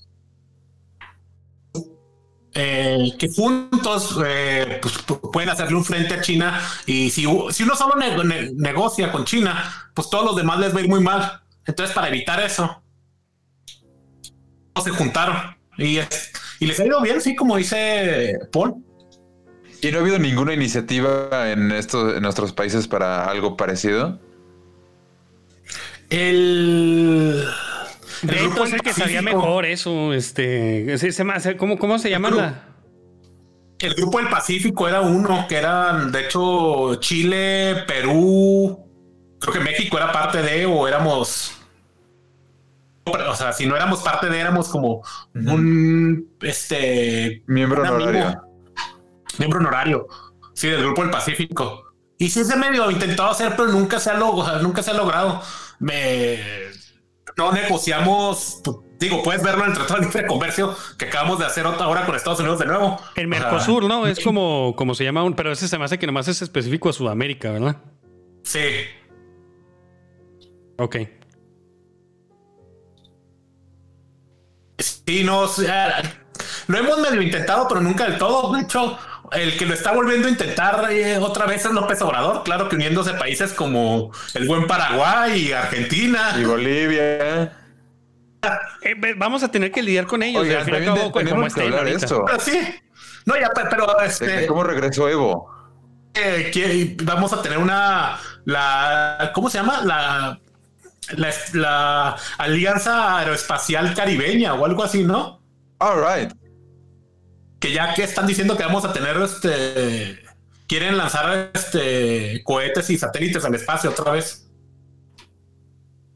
eh, que juntos eh, pues, pu- pueden hacerle un frente a China y si, si uno solo ne- ne- negocia con China, pues todos los demás les va a ir muy mal. Entonces para evitar eso, se juntaron y, es- y les ha ido bien, sí, como dice Paul. ¿Y no ha habido ninguna iniciativa en estos en nuestros países para algo parecido? El. de hecho es el que sabía mejor eso este se- se ¿cómo, cómo se llama la El grupo del Pacífico era uno que eran, de hecho, Chile, Perú, creo que México era parte de, o éramos. O sea, si no éramos parte de, éramos como un este Miembro honorario. Miembro honorario, sí, del grupo del Pacífico. Y sí se medio intentado hacer, pero nunca se ha logrado, nunca se ha logrado. Me no negociamos, digo, puedes verlo en el Tratado de Libre Comercio que acabamos de hacer ahora con Estados Unidos de nuevo. el O sea, Mercosur no es como como se llama un pero ese se me hace que nomás es específico a Sudamérica verdad Sí. Ok. Sí, no, o sea, lo hemos medio intentado, pero nunca del todo. De hecho, el que lo está volviendo a intentar eh, otra vez es López Obrador, claro que uniéndose países como el buen Paraguay y Argentina. Y Bolivia. Eh, vamos a tener que lidiar con ellos. Oigan, al fin y al también cabo, te- como tenemos que hablar esto. Pero sí. No, ya, pe- pero De este, ¿Cómo regresó Evo? eh, que vamos a tener una, la, ¿cómo se llama? La, la, la Alianza Aeroespacial Caribeña o algo así, ¿no? All right. Que ya que están diciendo que vamos a tener este, quieren lanzar este cohetes y satélites al espacio otra vez.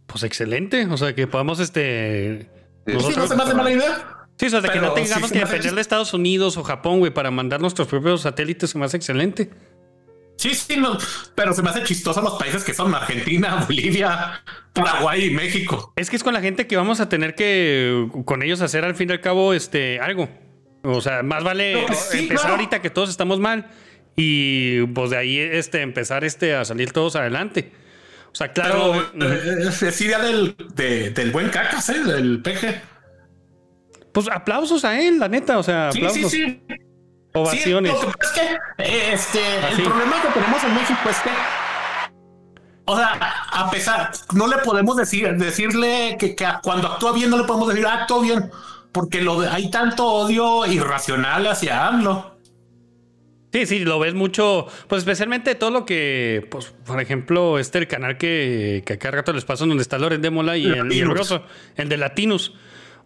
Pues excelente. O sea, que podamos este. Sí, Sí, no nosotros- se me hace mala idea. Sí, o sea, de que no tengamos sí que depender de Estados Unidos o Japón, güey, para mandar nuestros propios satélites, se me hace excelente. Sí, sí, no, pero se me hace chistoso los países que son Argentina, Bolivia, Paraguay y México. Es que es con la gente que vamos a tener que con ellos hacer al fin y al cabo este algo. O sea, más vale No, sí, empezar claro. ahorita que todos estamos mal y pues de ahí este empezar este a salir todos adelante. O sea, claro, Pero eh, es, es idea del, de- del buen cacas, ¿eh? del PG. pues aplausos a él, la neta, o sea, aplausos, sí, sí. ovaciones. Sí, lo que pasa es que eh, este, Así. el problema que tenemos en México es que, o sea, a pesar, no le podemos decir, decirle que, que cuando actúa bien, no le podemos decir, "Ah, actuó bien, porque lo hay tanto odio irracional hacia AMLO. Sí, sí, lo ves mucho, pues especialmente todo lo que, pues, por ejemplo, este el canal que, que acá rato les paso donde está Loren de Mola y el, y el de Latinos.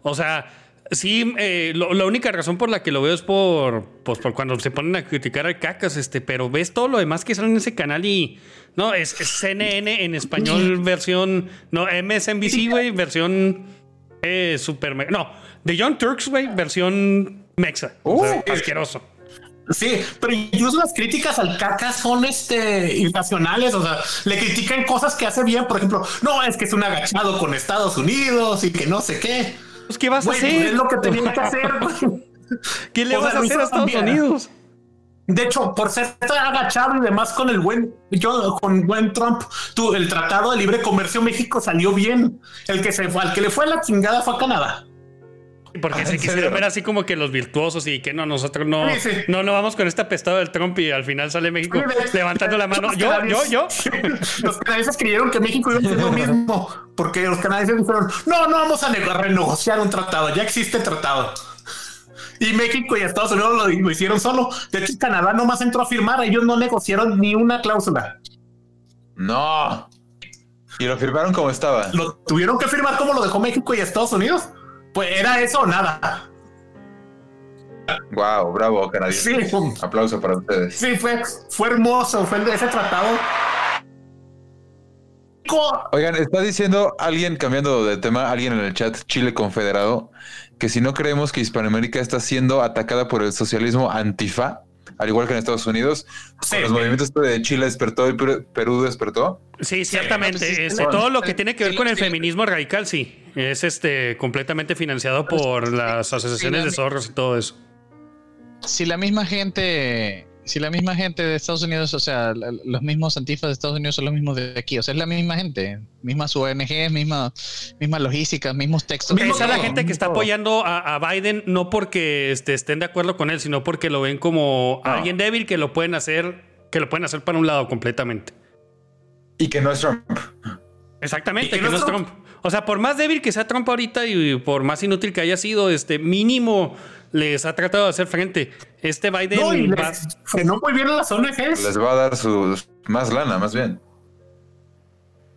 O sea, sí, eh, lo- la única razón por la que lo veo es por, pues, por cuando se ponen a criticar al cacas, este, pero ves todo lo demás que sale en ese canal y, no, es, es CNN en español, versión, no, MSNBC, güey, versión eh, super, no, de John Turks, güey, versión mexa. O sea, Uh. asqueroso. Sí, pero incluso las críticas al caca son este irracionales, o sea, le critican cosas que hace bien, por ejemplo, no, es que es un agachado con Estados Unidos y que no sé qué. Pues, ¿qué vas a hacer? es lo que tenía que hacer. ¿Qué le O sea, vas a hacer a Estados también. Unidos? De hecho, por ser tan agachado y demás con el buen, yo con buen Trump, tú, el tratado de libre comercio México salió bien. El que se fue, al que le fue la chingada fue a Canadá. Porque Ah, se ¿en quisieron ver así como que los virtuosos y que no, nosotros no, Sí, sí. no, no vamos con este apestado del Trump y al final sale México levantando la mano. los Yo, yo, canadienses- yo. Los canadienses creyeron que México iba a hacer lo mismo, porque los canadienses dijeron, no, no vamos a ne- a renegociar un tratado, ya existe el tratado. Y México y Estados Unidos lo, lo hicieron solo. De hecho, Canadá nomás entró a firmar, ellos no negociaron ni una cláusula. No. Y lo firmaron como estaba. Lo tuvieron que firmar como lo dejó México y Estados Unidos. Pues era eso o nada. Wow, bravo, canadiense. Sí, Aplauso para ustedes. sí, fue, fue hermoso, fue ese tratado. Oigan, está diciendo alguien, cambiando de tema, alguien en el chat, Chile Confederado, que si no creemos que Hispanoamérica está siendo atacada por el socialismo antifa, al igual que en Estados Unidos, Sí. los movimientos de Chile despertó y Perú- despertó. Sí, ciertamente. pues, este, todo lo que tiene que ver con el feminismo radical, sí. Es este completamente financiado por las asociaciones de zorros y todo eso. si la misma gente, si la misma gente de Estados Unidos, o sea, la- los mismos antifas de Estados Unidos son los mismos de aquí, o sea, es la misma gente, mismas ONGs, misma, misma logística, mismos textos. Mismo Esa es la gente que está apoyando a, a Biden no porque este, estén de acuerdo con él, sino porque lo ven como No. alguien débil que lo pueden hacer, que lo pueden hacer para un lado completamente. Y que no es Trump. Exactamente, Y que que no es Trump. O sea, por más débil que sea Trump ahorita y por más inútil que haya sido, este mínimo les ha tratado de hacer frente. Este Biden No, y va- les frenó muy bien a las ONGs. Les va a dar su más lana, más bien.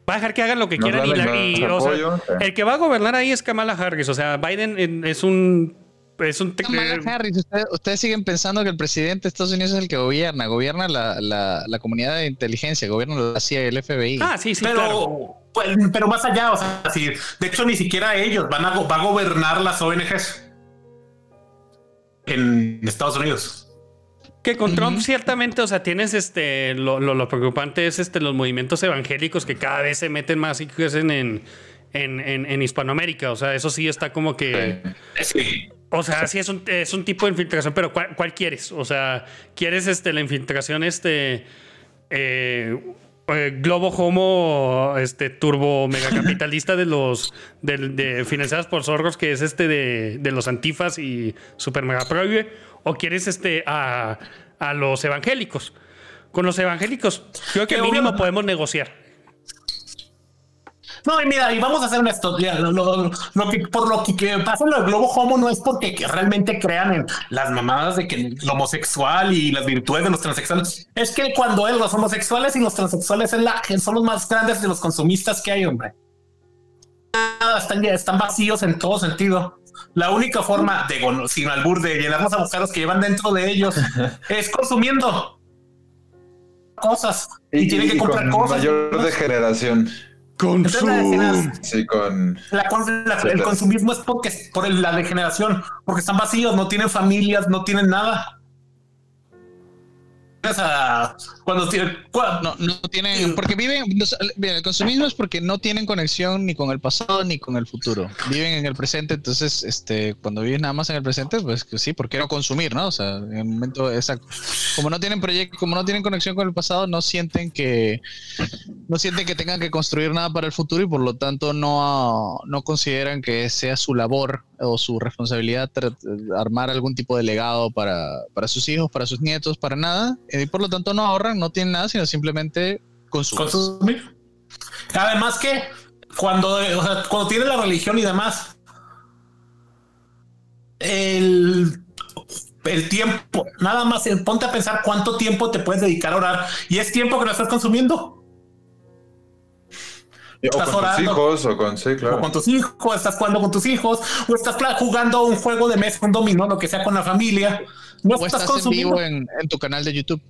va a dejar que hagan lo que quieran y, la- y, o sea, apoyo, el que va a gobernar ahí es Kamala Harris. O sea, Biden eh, es un es un Kamala Harris, ustedes, ustedes siguen pensando que el presidente de Estados Unidos es el que gobierna, gobierna la, la, la comunidad de inteligencia, gobierna la CIA y el FBI. Ah, sí, sí, pero, claro. Pues, pero más allá, o sea, si, de hecho ni siquiera ellos van a, go- va a gobernar las ONGs en Estados Unidos. Que con Trump ciertamente, o sea, tienes este, lo, lo- lo preocupante es este, los movimientos evangélicos que cada vez se meten más y crecen en, en, en, en Hispanoamérica. O sea, eso sí está como que... Sí. O sea, sí es un, es un tipo de infiltración, pero ¿cuál, cuál quieres? O sea, ¿quieres este, la infiltración este eh, eh, globo homo este turbo megacapitalista de los del- de, financiadas por zorros que es este de, de los antifas y super mega prohíbe? ¿O quieres este a, a los evangélicos. Con los evangélicos, creo que mínimo podemos negociar. No, y mira, y vamos a hacer una historia. Lo, lo- lo que, por lo que, que pasa en el globo homo no es porque que realmente crean en las mamadas de que el homosexual y las virtudes de los transexuales. Es que cuando es los homosexuales y los transexuales es la, son los más grandes de los consumistas que hay, hombre. Nada, Están, están vacíos en todo sentido. La única forma de, sin albur, de llenar los agujeros que llevan dentro de ellos es consumiendo cosas y, tienen que y comprar con cosas. mayor degeneración. Sí, con. la con- la- el consumismo es porque por el- la degeneración, porque están vacíos, no tienen familias, no tienen nada. O sea, cuando tienen, cua- No, no tienen, porque viven, el consumismo es porque no tienen conexión ni con el pasado ni con el futuro. Viven en el presente, entonces, este, cuando viven nada más en el presente, pues que sí, ¿por qué no consumir, no? O sea, en el momento exacto. Como no tienen proyecto, como no tienen conexión con el pasado, no sienten que, no sienten que tengan que construir nada para el futuro y por lo tanto no, no consideran que sea su labor o su responsabilidad armar algún tipo de legado para, para sus hijos, para sus nietos, para nada. Y por lo tanto no ahorran, no tienen nada, sino simplemente consumen. consumir. Además que cuando, eh, o sea, cuando tiene la religión y demás, el, el tiempo, nada más eh, ponte a pensar cuánto tiempo te puedes dedicar a orar y es tiempo que no estás consumiendo. O Estás con tus orando. hijos, o con. Sí, o claro. con tus hijos, estás jugando con tus hijos, o estás jugando un juego de mesa, un dominó, lo que sea con la familia. No O estás, estás en vivo en, en tu canal de YouTube.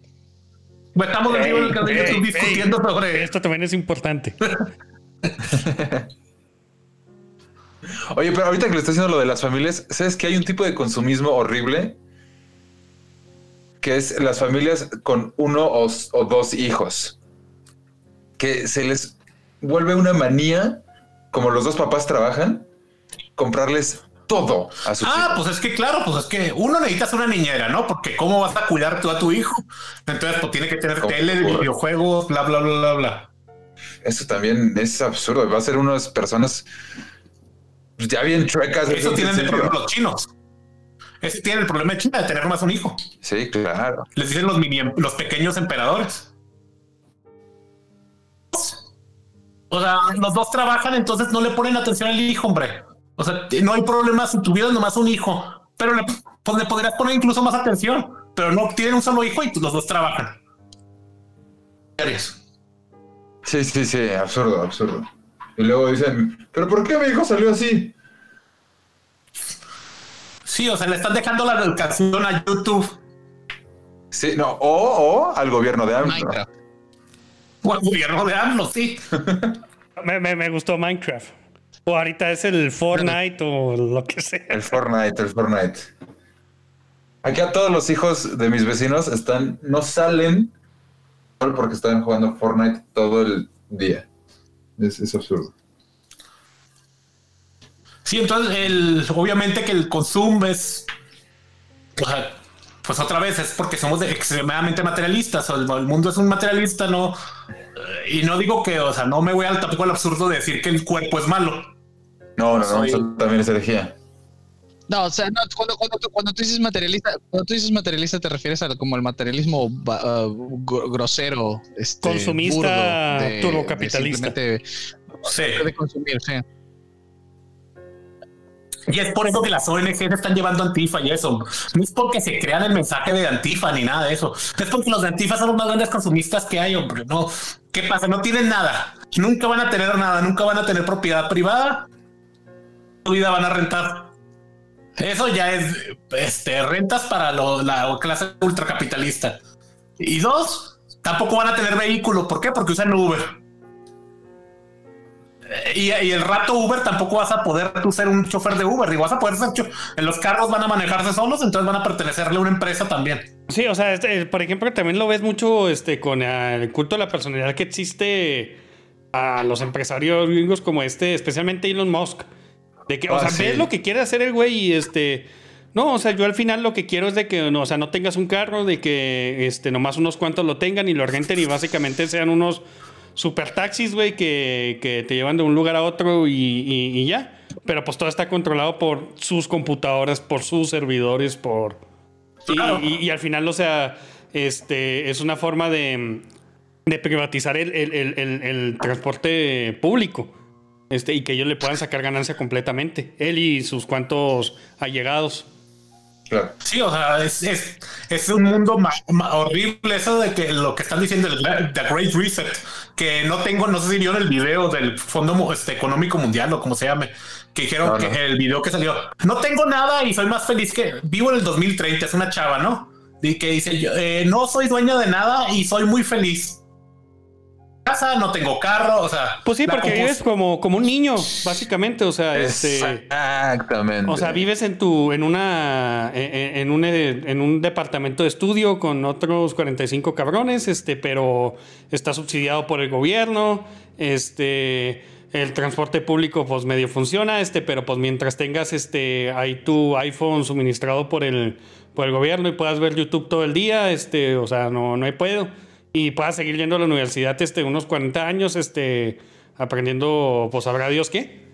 Estamos en vivo en el canal de YouTube ey, discutiendo sobre Esto también es importante. Oye, pero ahorita que le estás diciendo lo de las familias, ¿sabes que hay un tipo de consumismo horrible? Que es las familias con uno o dos hijos. Que se les vuelve una manía, como los dos papás trabajan, comprarles todo a sus Ah, pues es que claro, pues es que uno necesitas una niñera, ¿no? Porque cómo vas a cuidar tú a tu hijo. Entonces, pues tiene que tener ¿Cómo tele, ocurre? videojuegos, bla, bla, bla, bla, bla. Eso también es absurdo. Va a ser unas personas pues, ya bien chuecas. Eso tienen el serio. problema los chinos. Ese tiene el problema de China de tener más un hijo. Sí, claro. Les dicen los mini, los pequeños emperadores. O sea, los dos trabajan, entonces no le ponen atención al hijo, hombre. O sea, no hay problema si tuvieras nomás un hijo, pero le, pues le podrías poner incluso más atención, pero no tienen un solo hijo y los dos trabajan. Sí, sí, sí, absurdo, absurdo. Y luego dicen, ¿pero por qué mi hijo salió así? Sí, o sea, le están dejando la educación a YouTube Sí, no, o, o al gobierno de AMLO. Minecraft. o al gobierno de AMLO, sí. Me, me- me gustó Minecraft. O ahorita es el Fortnite o lo que sea. El Fortnite, el Fortnite. Aquí a todos los hijos de mis vecinos están, no salen solo porque están jugando Fortnite todo el día. Es, es absurdo. Sí, entonces, el, obviamente que el consumo es. o sea, pues otra vez es porque somos extremadamente materialistas. O el, el mundo es un materialista, no. Y no digo que, o sea, no me voy al tampoco al absurdo de decir que el cuerpo es malo. No, no, no, Soy- eso también es herejía. No, o sea, no, cuando, cuando, tú- cuando tú dices materialista, cuando tú dices materialista te refieres a como el materialismo ah, gr- grosero, este, Consumista, burdo, de- turbocapitalista. de Sí. simplemente de consumir, sí. Y es por eso que las ONG se están llevando Antifa y eso. No es porque se crean el mensaje de Antifa ni nada de eso. Es porque los de Antifa son los más grandes consumistas que hay, hombre. No, ¿qué pasa? No tienen nada. Nunca van a tener nada. Nunca van a tener propiedad privada. Su vida van a rentar. Eso ya es este, rentas para la clase ultracapitalista. Y dos, tampoco van a tener vehículo. ¿Por qué? Porque usan Uber. Y, el rato Uber tampoco vas a poder tú ser un chofer de Uber y vas a poder ser en los carros van a manejarse solos, entonces van a pertenecerle a una empresa también. Sí, o sea, este, por ejemplo, también lo ves mucho este, con el culto a la personalidad que existe a los empresarios gringos como este, especialmente Elon Musk. De que, o Ah, sea, sí. ves lo que quiere hacer el güey y este. No, o sea, yo al final lo que quiero es de que, no, o sea, no tengas un carro, de que este, nomás unos cuantos lo tengan y lo renten y básicamente sean unos super taxis, güey, que, que te llevan de un lugar a otro y, y- y ya. Pero pues todo está controlado por sus computadoras, por sus servidores, por... Y, Claro. y- al final, o sea, este, es una forma de, de privatizar el- el- el transporte público. Este, y que ellos le puedan sacar ganancia completamente. Él y sus cuantos allegados. Claro. Sí, o sea, es, es, es un mundo ma- ma- horrible eso de que lo que están diciendo el Gra- The Great Reset, que no tengo, no sé si vieron el video del Fondo este, Económico Mundial o como se llame, que dijeron No, que el video que salió, no tengo nada y soy más feliz que vivo en el 2030, es una chava, ¿no? Y que dice, yo, eh, no soy dueña de nada y soy muy feliz. Casa, no tengo carro, o sea. Pues sí, porque vives como, como un niño, básicamente. O sea, este. Exactamente. O sea, vives en tu, en una, en, en un, en un departamento de estudio con otros 45 cabrones, este, pero está subsidiado por el gobierno, este, el transporte público pues medio funciona, este, pero pues mientras tengas este, ahí tu iPhone suministrado por el, por el gobierno y puedas ver YouTube todo el día, este, o sea, no, no hay pedo. Y puedas seguir yendo a la universidad, este, unos 40 años, este, aprendiendo, pues sabrá Dios qué.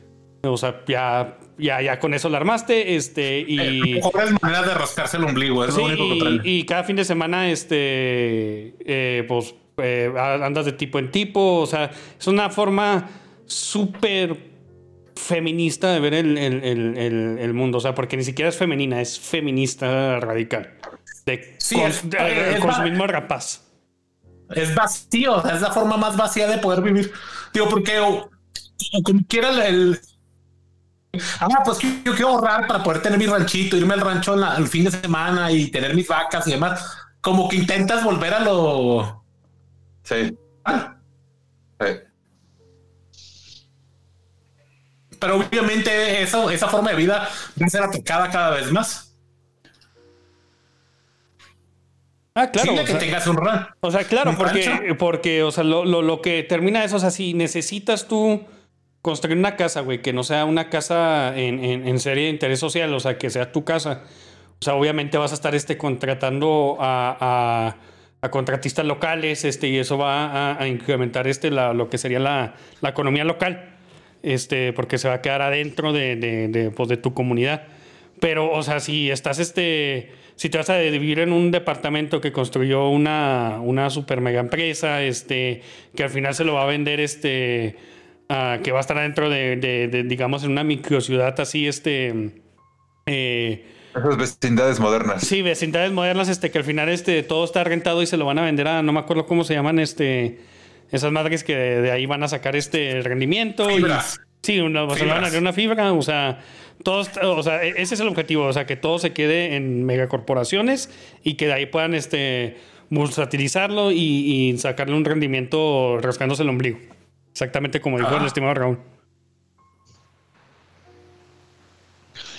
O sea, ya, ya, ya con eso la armaste, este, y... Mejores maneras de rascarse el ombligo, es Sí, lo único que y, cada fin de semana, este, eh, pues, eh, andas de tipo en tipo, o sea, es una forma súper feminista de ver el, el- el- mundo, o sea, porque ni siquiera es femenina, es feminista radical. De, Sí, cons- es- de- es- consumismo rapaz. Es vacío, o sea, es la forma más vacía de poder vivir. Digo, porque o- o como quiera el, el- Ah, pues que yo quiero ahorrar para poder tener mi ranchito, irme al rancho la- el fin de semana y tener mis vacas y demás. Como que intentas volver a lo... Sí. Ah, sí. Pero obviamente eso, esa forma de vida va a ser atacada cada vez más. Ah, claro. Chile o que sea- tengas un. O sea, claro, ¿Un porque, rancho? porque o sea, lo, lo- lo que termina eso, o sea, si necesitas tú construir una casa, güey, que no sea una casa en, en- en serie de interés social, o sea, que sea tu casa, o sea, obviamente vas a estar este, contratando a, a- a contratistas locales, este, y eso va a, a incrementar este, la, lo que sería la, la economía local, este, porque se va a quedar adentro de, de, de, pues, de tu comunidad. Pero, o sea, si estás este. Si te vas a vivir en un departamento que construyó una, una super mega empresa, este, que al final se lo va a vender, este, ah, que va a estar dentro de, de- de, digamos, en una microciudad así, este. eh, Esas vecindades modernas. Sí, vecindades modernas, este, que al final este, todo está rentado y se lo van a vender a, no me acuerdo cómo se llaman, este, esas madres que de, de ahí van a sacar este rendimiento. y- Fibras. sí, una, le van a dar una fibra, o sea, todos, o sea, e- ese es el objetivo, o sea, que todo se quede en megacorporaciones y que de ahí puedan, este, bursatilizarlo y, y sacarle un rendimiento rascándose el ombligo. Exactamente como dijo el estimado Raúl.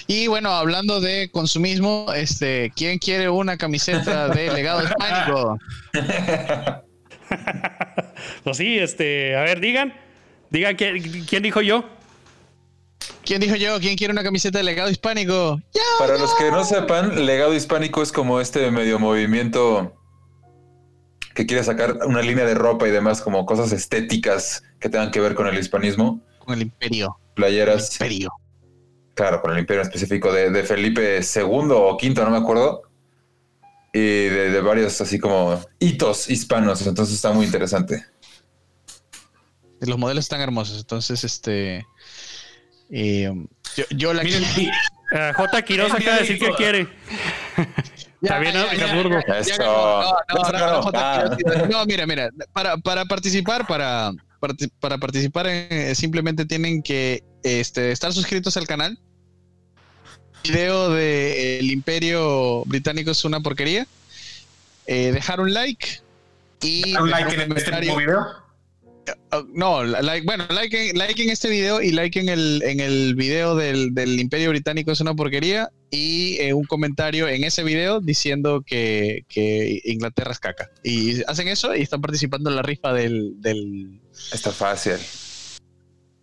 Y bueno, hablando de consumismo, este, ¿quién quiere una camiseta de legado hispánico? Pues sí, este, a ver, digan, digan quién, quién dijo yo. ¿Quién dijo yo? ¿Quién quiere una camiseta de legado hispánico? Para los que no sepan, legado hispánico es como este medio movimiento que quiere sacar una línea de ropa y demás, como cosas estéticas que tengan que ver con el hispanismo. Con el imperio. Playeras, Imperio. claro, con el imperio en específico de, de Felipe II o V, no me acuerdo. Y de, de varios así como hitos hispanos, entonces está muy interesante. Los modelos están hermosos. Entonces, este. Eh, yo, yo la Miren, Eh, J. Quiroz Eh, acaba de decir que quiere. Está bien, ¿no? ya, no, no, no, No, no, no, no, no, mira, mira, para, para participar, para, para participar, eh, simplemente tienen que este, estar suscritos al canal. Video de El Imperio Británico es una porquería. Eh, dejar un like y un like en este video. Ah, No, la- like, bueno, like en, like en este video y like en el, en el video del, del Imperio Británico es una porquería y eh, un comentario en ese video diciendo que, que Inglaterra es caca. Y hacen eso y están participando en la rifa del, del, Está fácil.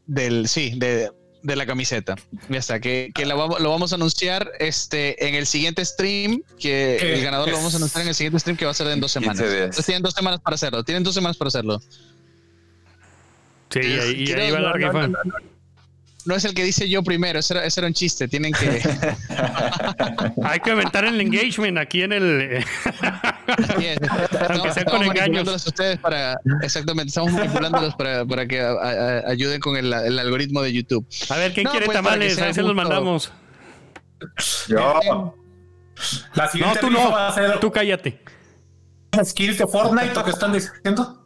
del sí, de, de la camiseta. Ya está, que, que la vamos- lo vamos a anunciar este, en el siguiente stream, que Eh, el ganador lo vamos a anunciar en el siguiente stream que va a ser en dos 15 semanas. Entonces tienen dos semanas para hacerlo, tienen dos semanas para hacerlo. Sí, y ahí, y ahí Quiero- va la no, no, no, no es el que dice yo primero, ese era, ese era un chiste, tienen que... Hay que aumentar el engagement aquí en el. Así es. Aunque Estamos- sea estamos con engaños. manipulándolos a ustedes para, exactamente, estamos manipulándolos para, para que a- a- ayuden con el, el algoritmo de YouTube. A ver, ¿quién No, quiere pues, que tamales? Ahí se los mandamos. Yo. La No, siguiente tú no. va a ser Tú cállate. skills de Fortnite, ¿o qué están diciendo?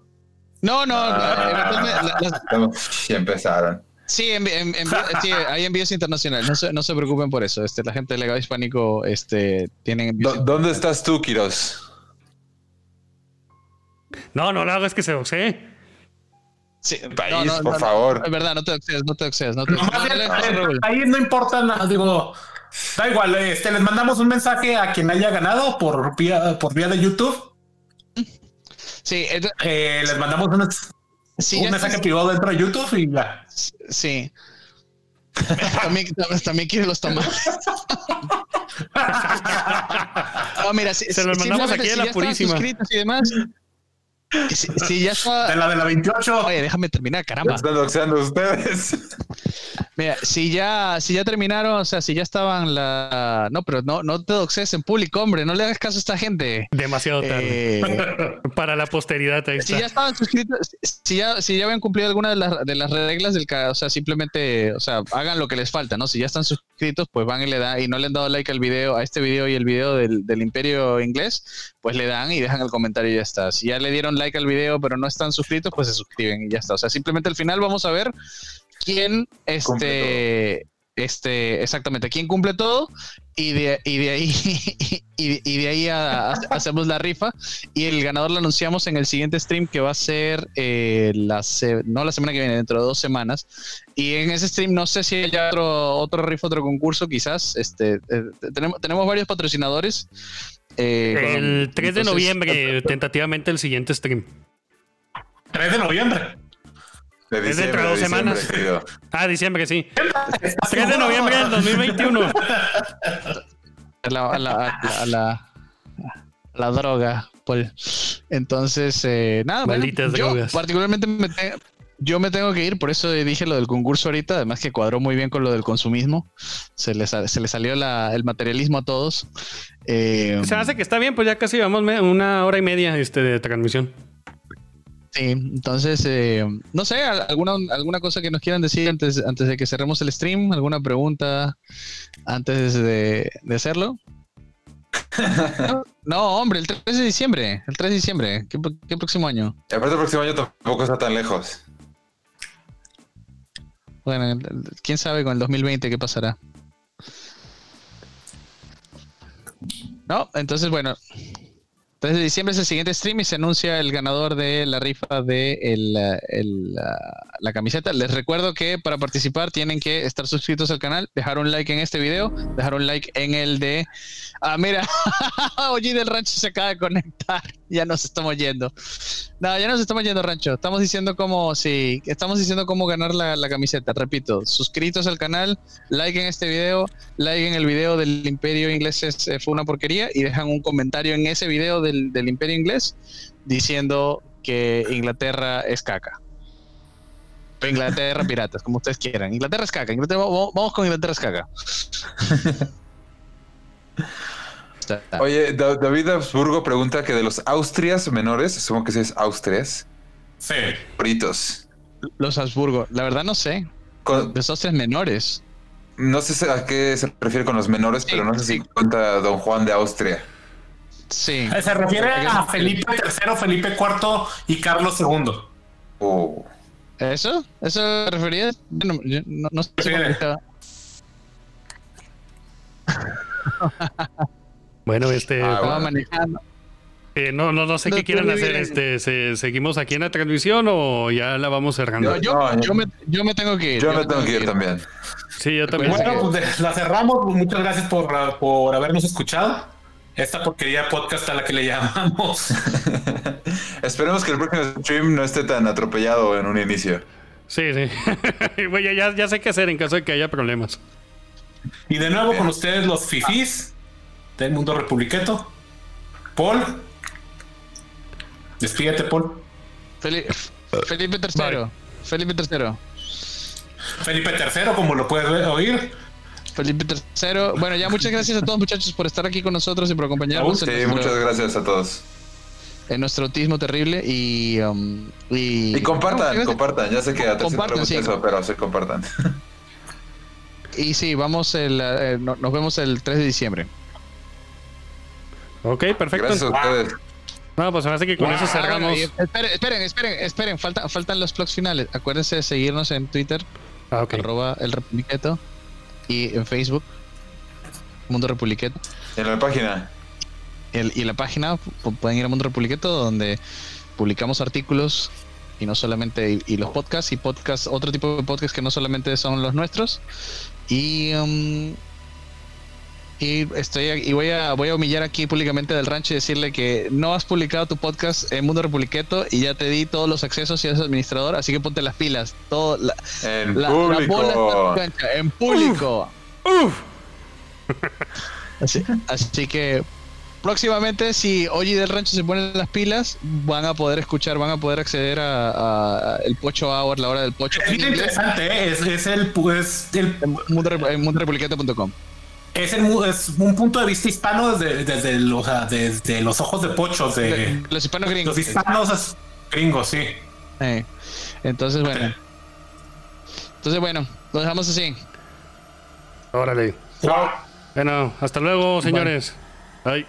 No, no, Ah. la- la- la- Estamos- ya empezaron. sí, en- envi- sí, hay envíos internacionales, no se, no se preocupen por eso. Este, la gente del legado hispánico este, ¿Dó- ¿Dónde estás tú, Kiros? No, no lo hagas que se doxee. Sí, País, por favor. Es verdad, no te excedas, no te excedas. No te No, más excedas. bien, No, a ver, Raúl. ahí no importa nada, digo, da igual, este, les mandamos un mensaje a quien haya ganado por vía, por vía de YouTube. Sí, es- Eh, les mandamos un, sí, un mensaje privado dentro de YouTube y ya. Sí. También, también quiere los tamales. No, mira, si, Se los si- mandamos aquí de si la ya estaban purísima. y demás. Si, si ya está. De la de la 28. Oye, déjame terminar, caramba. Están doxeando ustedes. Mira, si ya, si ya terminaron, o sea, si ya estaban la. No, pero no, no te doxes en público, hombre, no le hagas caso a esta gente. Demasiado tarde. Eh, Para la posteridad, ahí si ya estaban suscritos, si ya, si ya habían cumplido alguna de las, de las reglas del ca- o sea, simplemente, o sea, hagan lo que les falta, ¿no? Si ya están suscritos, pues van y le dan, y no le han dado like al video, a este video y el video del, del Imperio Inglés, pues le dan y dejan el comentario y ya está. Si ya le dieron like al video, pero no están suscritos, pues se suscriben y ya está. O sea, simplemente al final vamos a ver quién, este, este, exactamente, quién cumple todo y de, y de ahí, y, y de ahí a- a- hacemos la rifa y el ganador lo anunciamos en el siguiente stream que va a ser eh, la se- no la semana que viene, dentro de dos semanas. Y en ese stream no sé si hay otro, otro rifa, otro concurso, quizás. Este, eh, tenemos, tenemos varios patrocinadores. Eh, El 3 de entonces- noviembre, tentativamente el siguiente stream. 3 de noviembre. De Es dentro de dos semanas. Ah, diciembre, sí. 3 de noviembre del 2021. a la, a la, a la, a la- droga, Paul. Entonces, eh, nada, bueno, Malditas yo particularmente me te- yo me tengo que ir, por eso dije lo del concurso ahorita, además que cuadró muy bien con lo del consumismo. Se le, se le salió la- el materialismo a todos. Eh, Se hace que está bien, pues ya casi vamos me- una hora y media este, de transmisión. Sí, entonces, eh, no sé, al- alguna, alguna cosa que nos quieran decir antes, antes de que cerremos el stream, alguna pregunta antes de, de hacerlo. No, no, hombre, el 3 de diciembre, el 3 de diciembre, ¿qué, qué próximo año? Aparte el próximo año tampoco está tan lejos. Bueno, quién sabe con el 2020 qué pasará. No, entonces, bueno, 3 de diciembre es el siguiente stream y se anuncia el ganador de la rifa de el, el, la, camiseta. Les recuerdo que para participar tienen que estar suscritos al canal, dejar un like en este video, dejar un like en el de... Ah, mira, Oye del Rancho se acaba de conectar, ya nos estamos yendo. No, ya nos estamos yendo, Rancho. Estamos diciendo cómo, sí, estamos diciendo cómo ganar la, la camiseta. Repito, suscritos al canal, like en este video, like en el video del Imperio Inglés es- eh, fue una porquería y dejan un comentario en ese video del, del Imperio Inglés diciendo que Inglaterra es caca. Inglaterra piratas, como ustedes quieran. Inglaterra es caca. Inglaterra- vamos, vamos con Inglaterra es caca. Oye, Da- David Habsburgo pregunta que de los Austrias menores, supongo que sí es Austrias, Sí. favoritos. Los Habsburgo, la verdad no sé. Con- Los Austrias menores. no sé a qué se refiere con los menores, pero no sé si cuenta Don Juan de Austria. Sí. Se refiere a Felipe III, Felipe IV y Carlos II. Oh. ¿Eso? ¿Eso te referías? Yo no, yo no- no sé. Bueno, este, Ah, bueno. manejando. eh, no, no, no sé No, qué muy hacer. bien. Este, se- ¿Seguimos aquí en la transmisión o ya la vamos cerrando? Yo, No, yo me, yo me tengo que ir. Yo me tengo que ir también. Sí, yo también. Bueno, pues la cerramos. Muchas gracias por, por habernos escuchado. Esta porquería podcast a la que le llamamos. Esperemos que el próximo stream no esté tan atropellado en un inicio. Sí, sí. Bueno, ya, ya sé qué hacer en caso de que haya problemas. Y de nuevo con ustedes los fifís del mundo republiqueto. Paul. Despídete, Paul. Feli- Felipe III. Felipe III. Felipe III, como lo puedes oír. Felipe III. Bueno, ya muchas gracias a todos muchachos por estar aquí con nosotros y por acompañarnos Sí, nuestro, muchas gracias a todos. en nuestro autismo terrible y... um, y, Y compartan, No, compartan. Ya sé que a Compartan, sí. eso, pero se compartan. Y sí, vamos el, eh, no- nos vemos el 3 de diciembre. Ok, perfecto. Gracias a ustedes. No, pues ahora sí que con eso cerramos. bueno, esperen, esperen, esperen, esperen, falta- faltan los plugs finales. Acuérdense de seguirnos en Twitter, Ah, ok. arroba el Republiqueto, y en Facebook, Mundo Republiqueto. En la página. El- y la página pu- pueden ir a Mundo Republiqueto, donde publicamos artículos y no solamente, y, y los podcasts, y podcasts, otro tipo de podcasts que no solamente son los nuestros. Y. um, y estoy y voy a voy a humillar aquí públicamente del rancho y decirle que no has publicado tu podcast en Mundo Republiqueto y ya te di todos los accesos y eres administrador, así que ponte las pilas. Todo la, En la- la público. bola está en tu cancha, en público. Así, así que próximamente, si Oye del Rancho se ponen las pilas, van a poder escuchar, van a poder acceder a, el Pocho Hour, la hora del Pocho. Es interesante, ¿eh? es, es el, pues, el, en mundo, en mundorepubliqueto.com. es, el mu- es un punto de vista hispano desde, desde, el- o sea, desde los ojos de pochos de Los hispanos gringos. los hispanos es- gringos, sí. Eh, entonces, bueno. Entonces, bueno, lo dejamos así. Órale. Bueno, hasta luego, señores. Bye.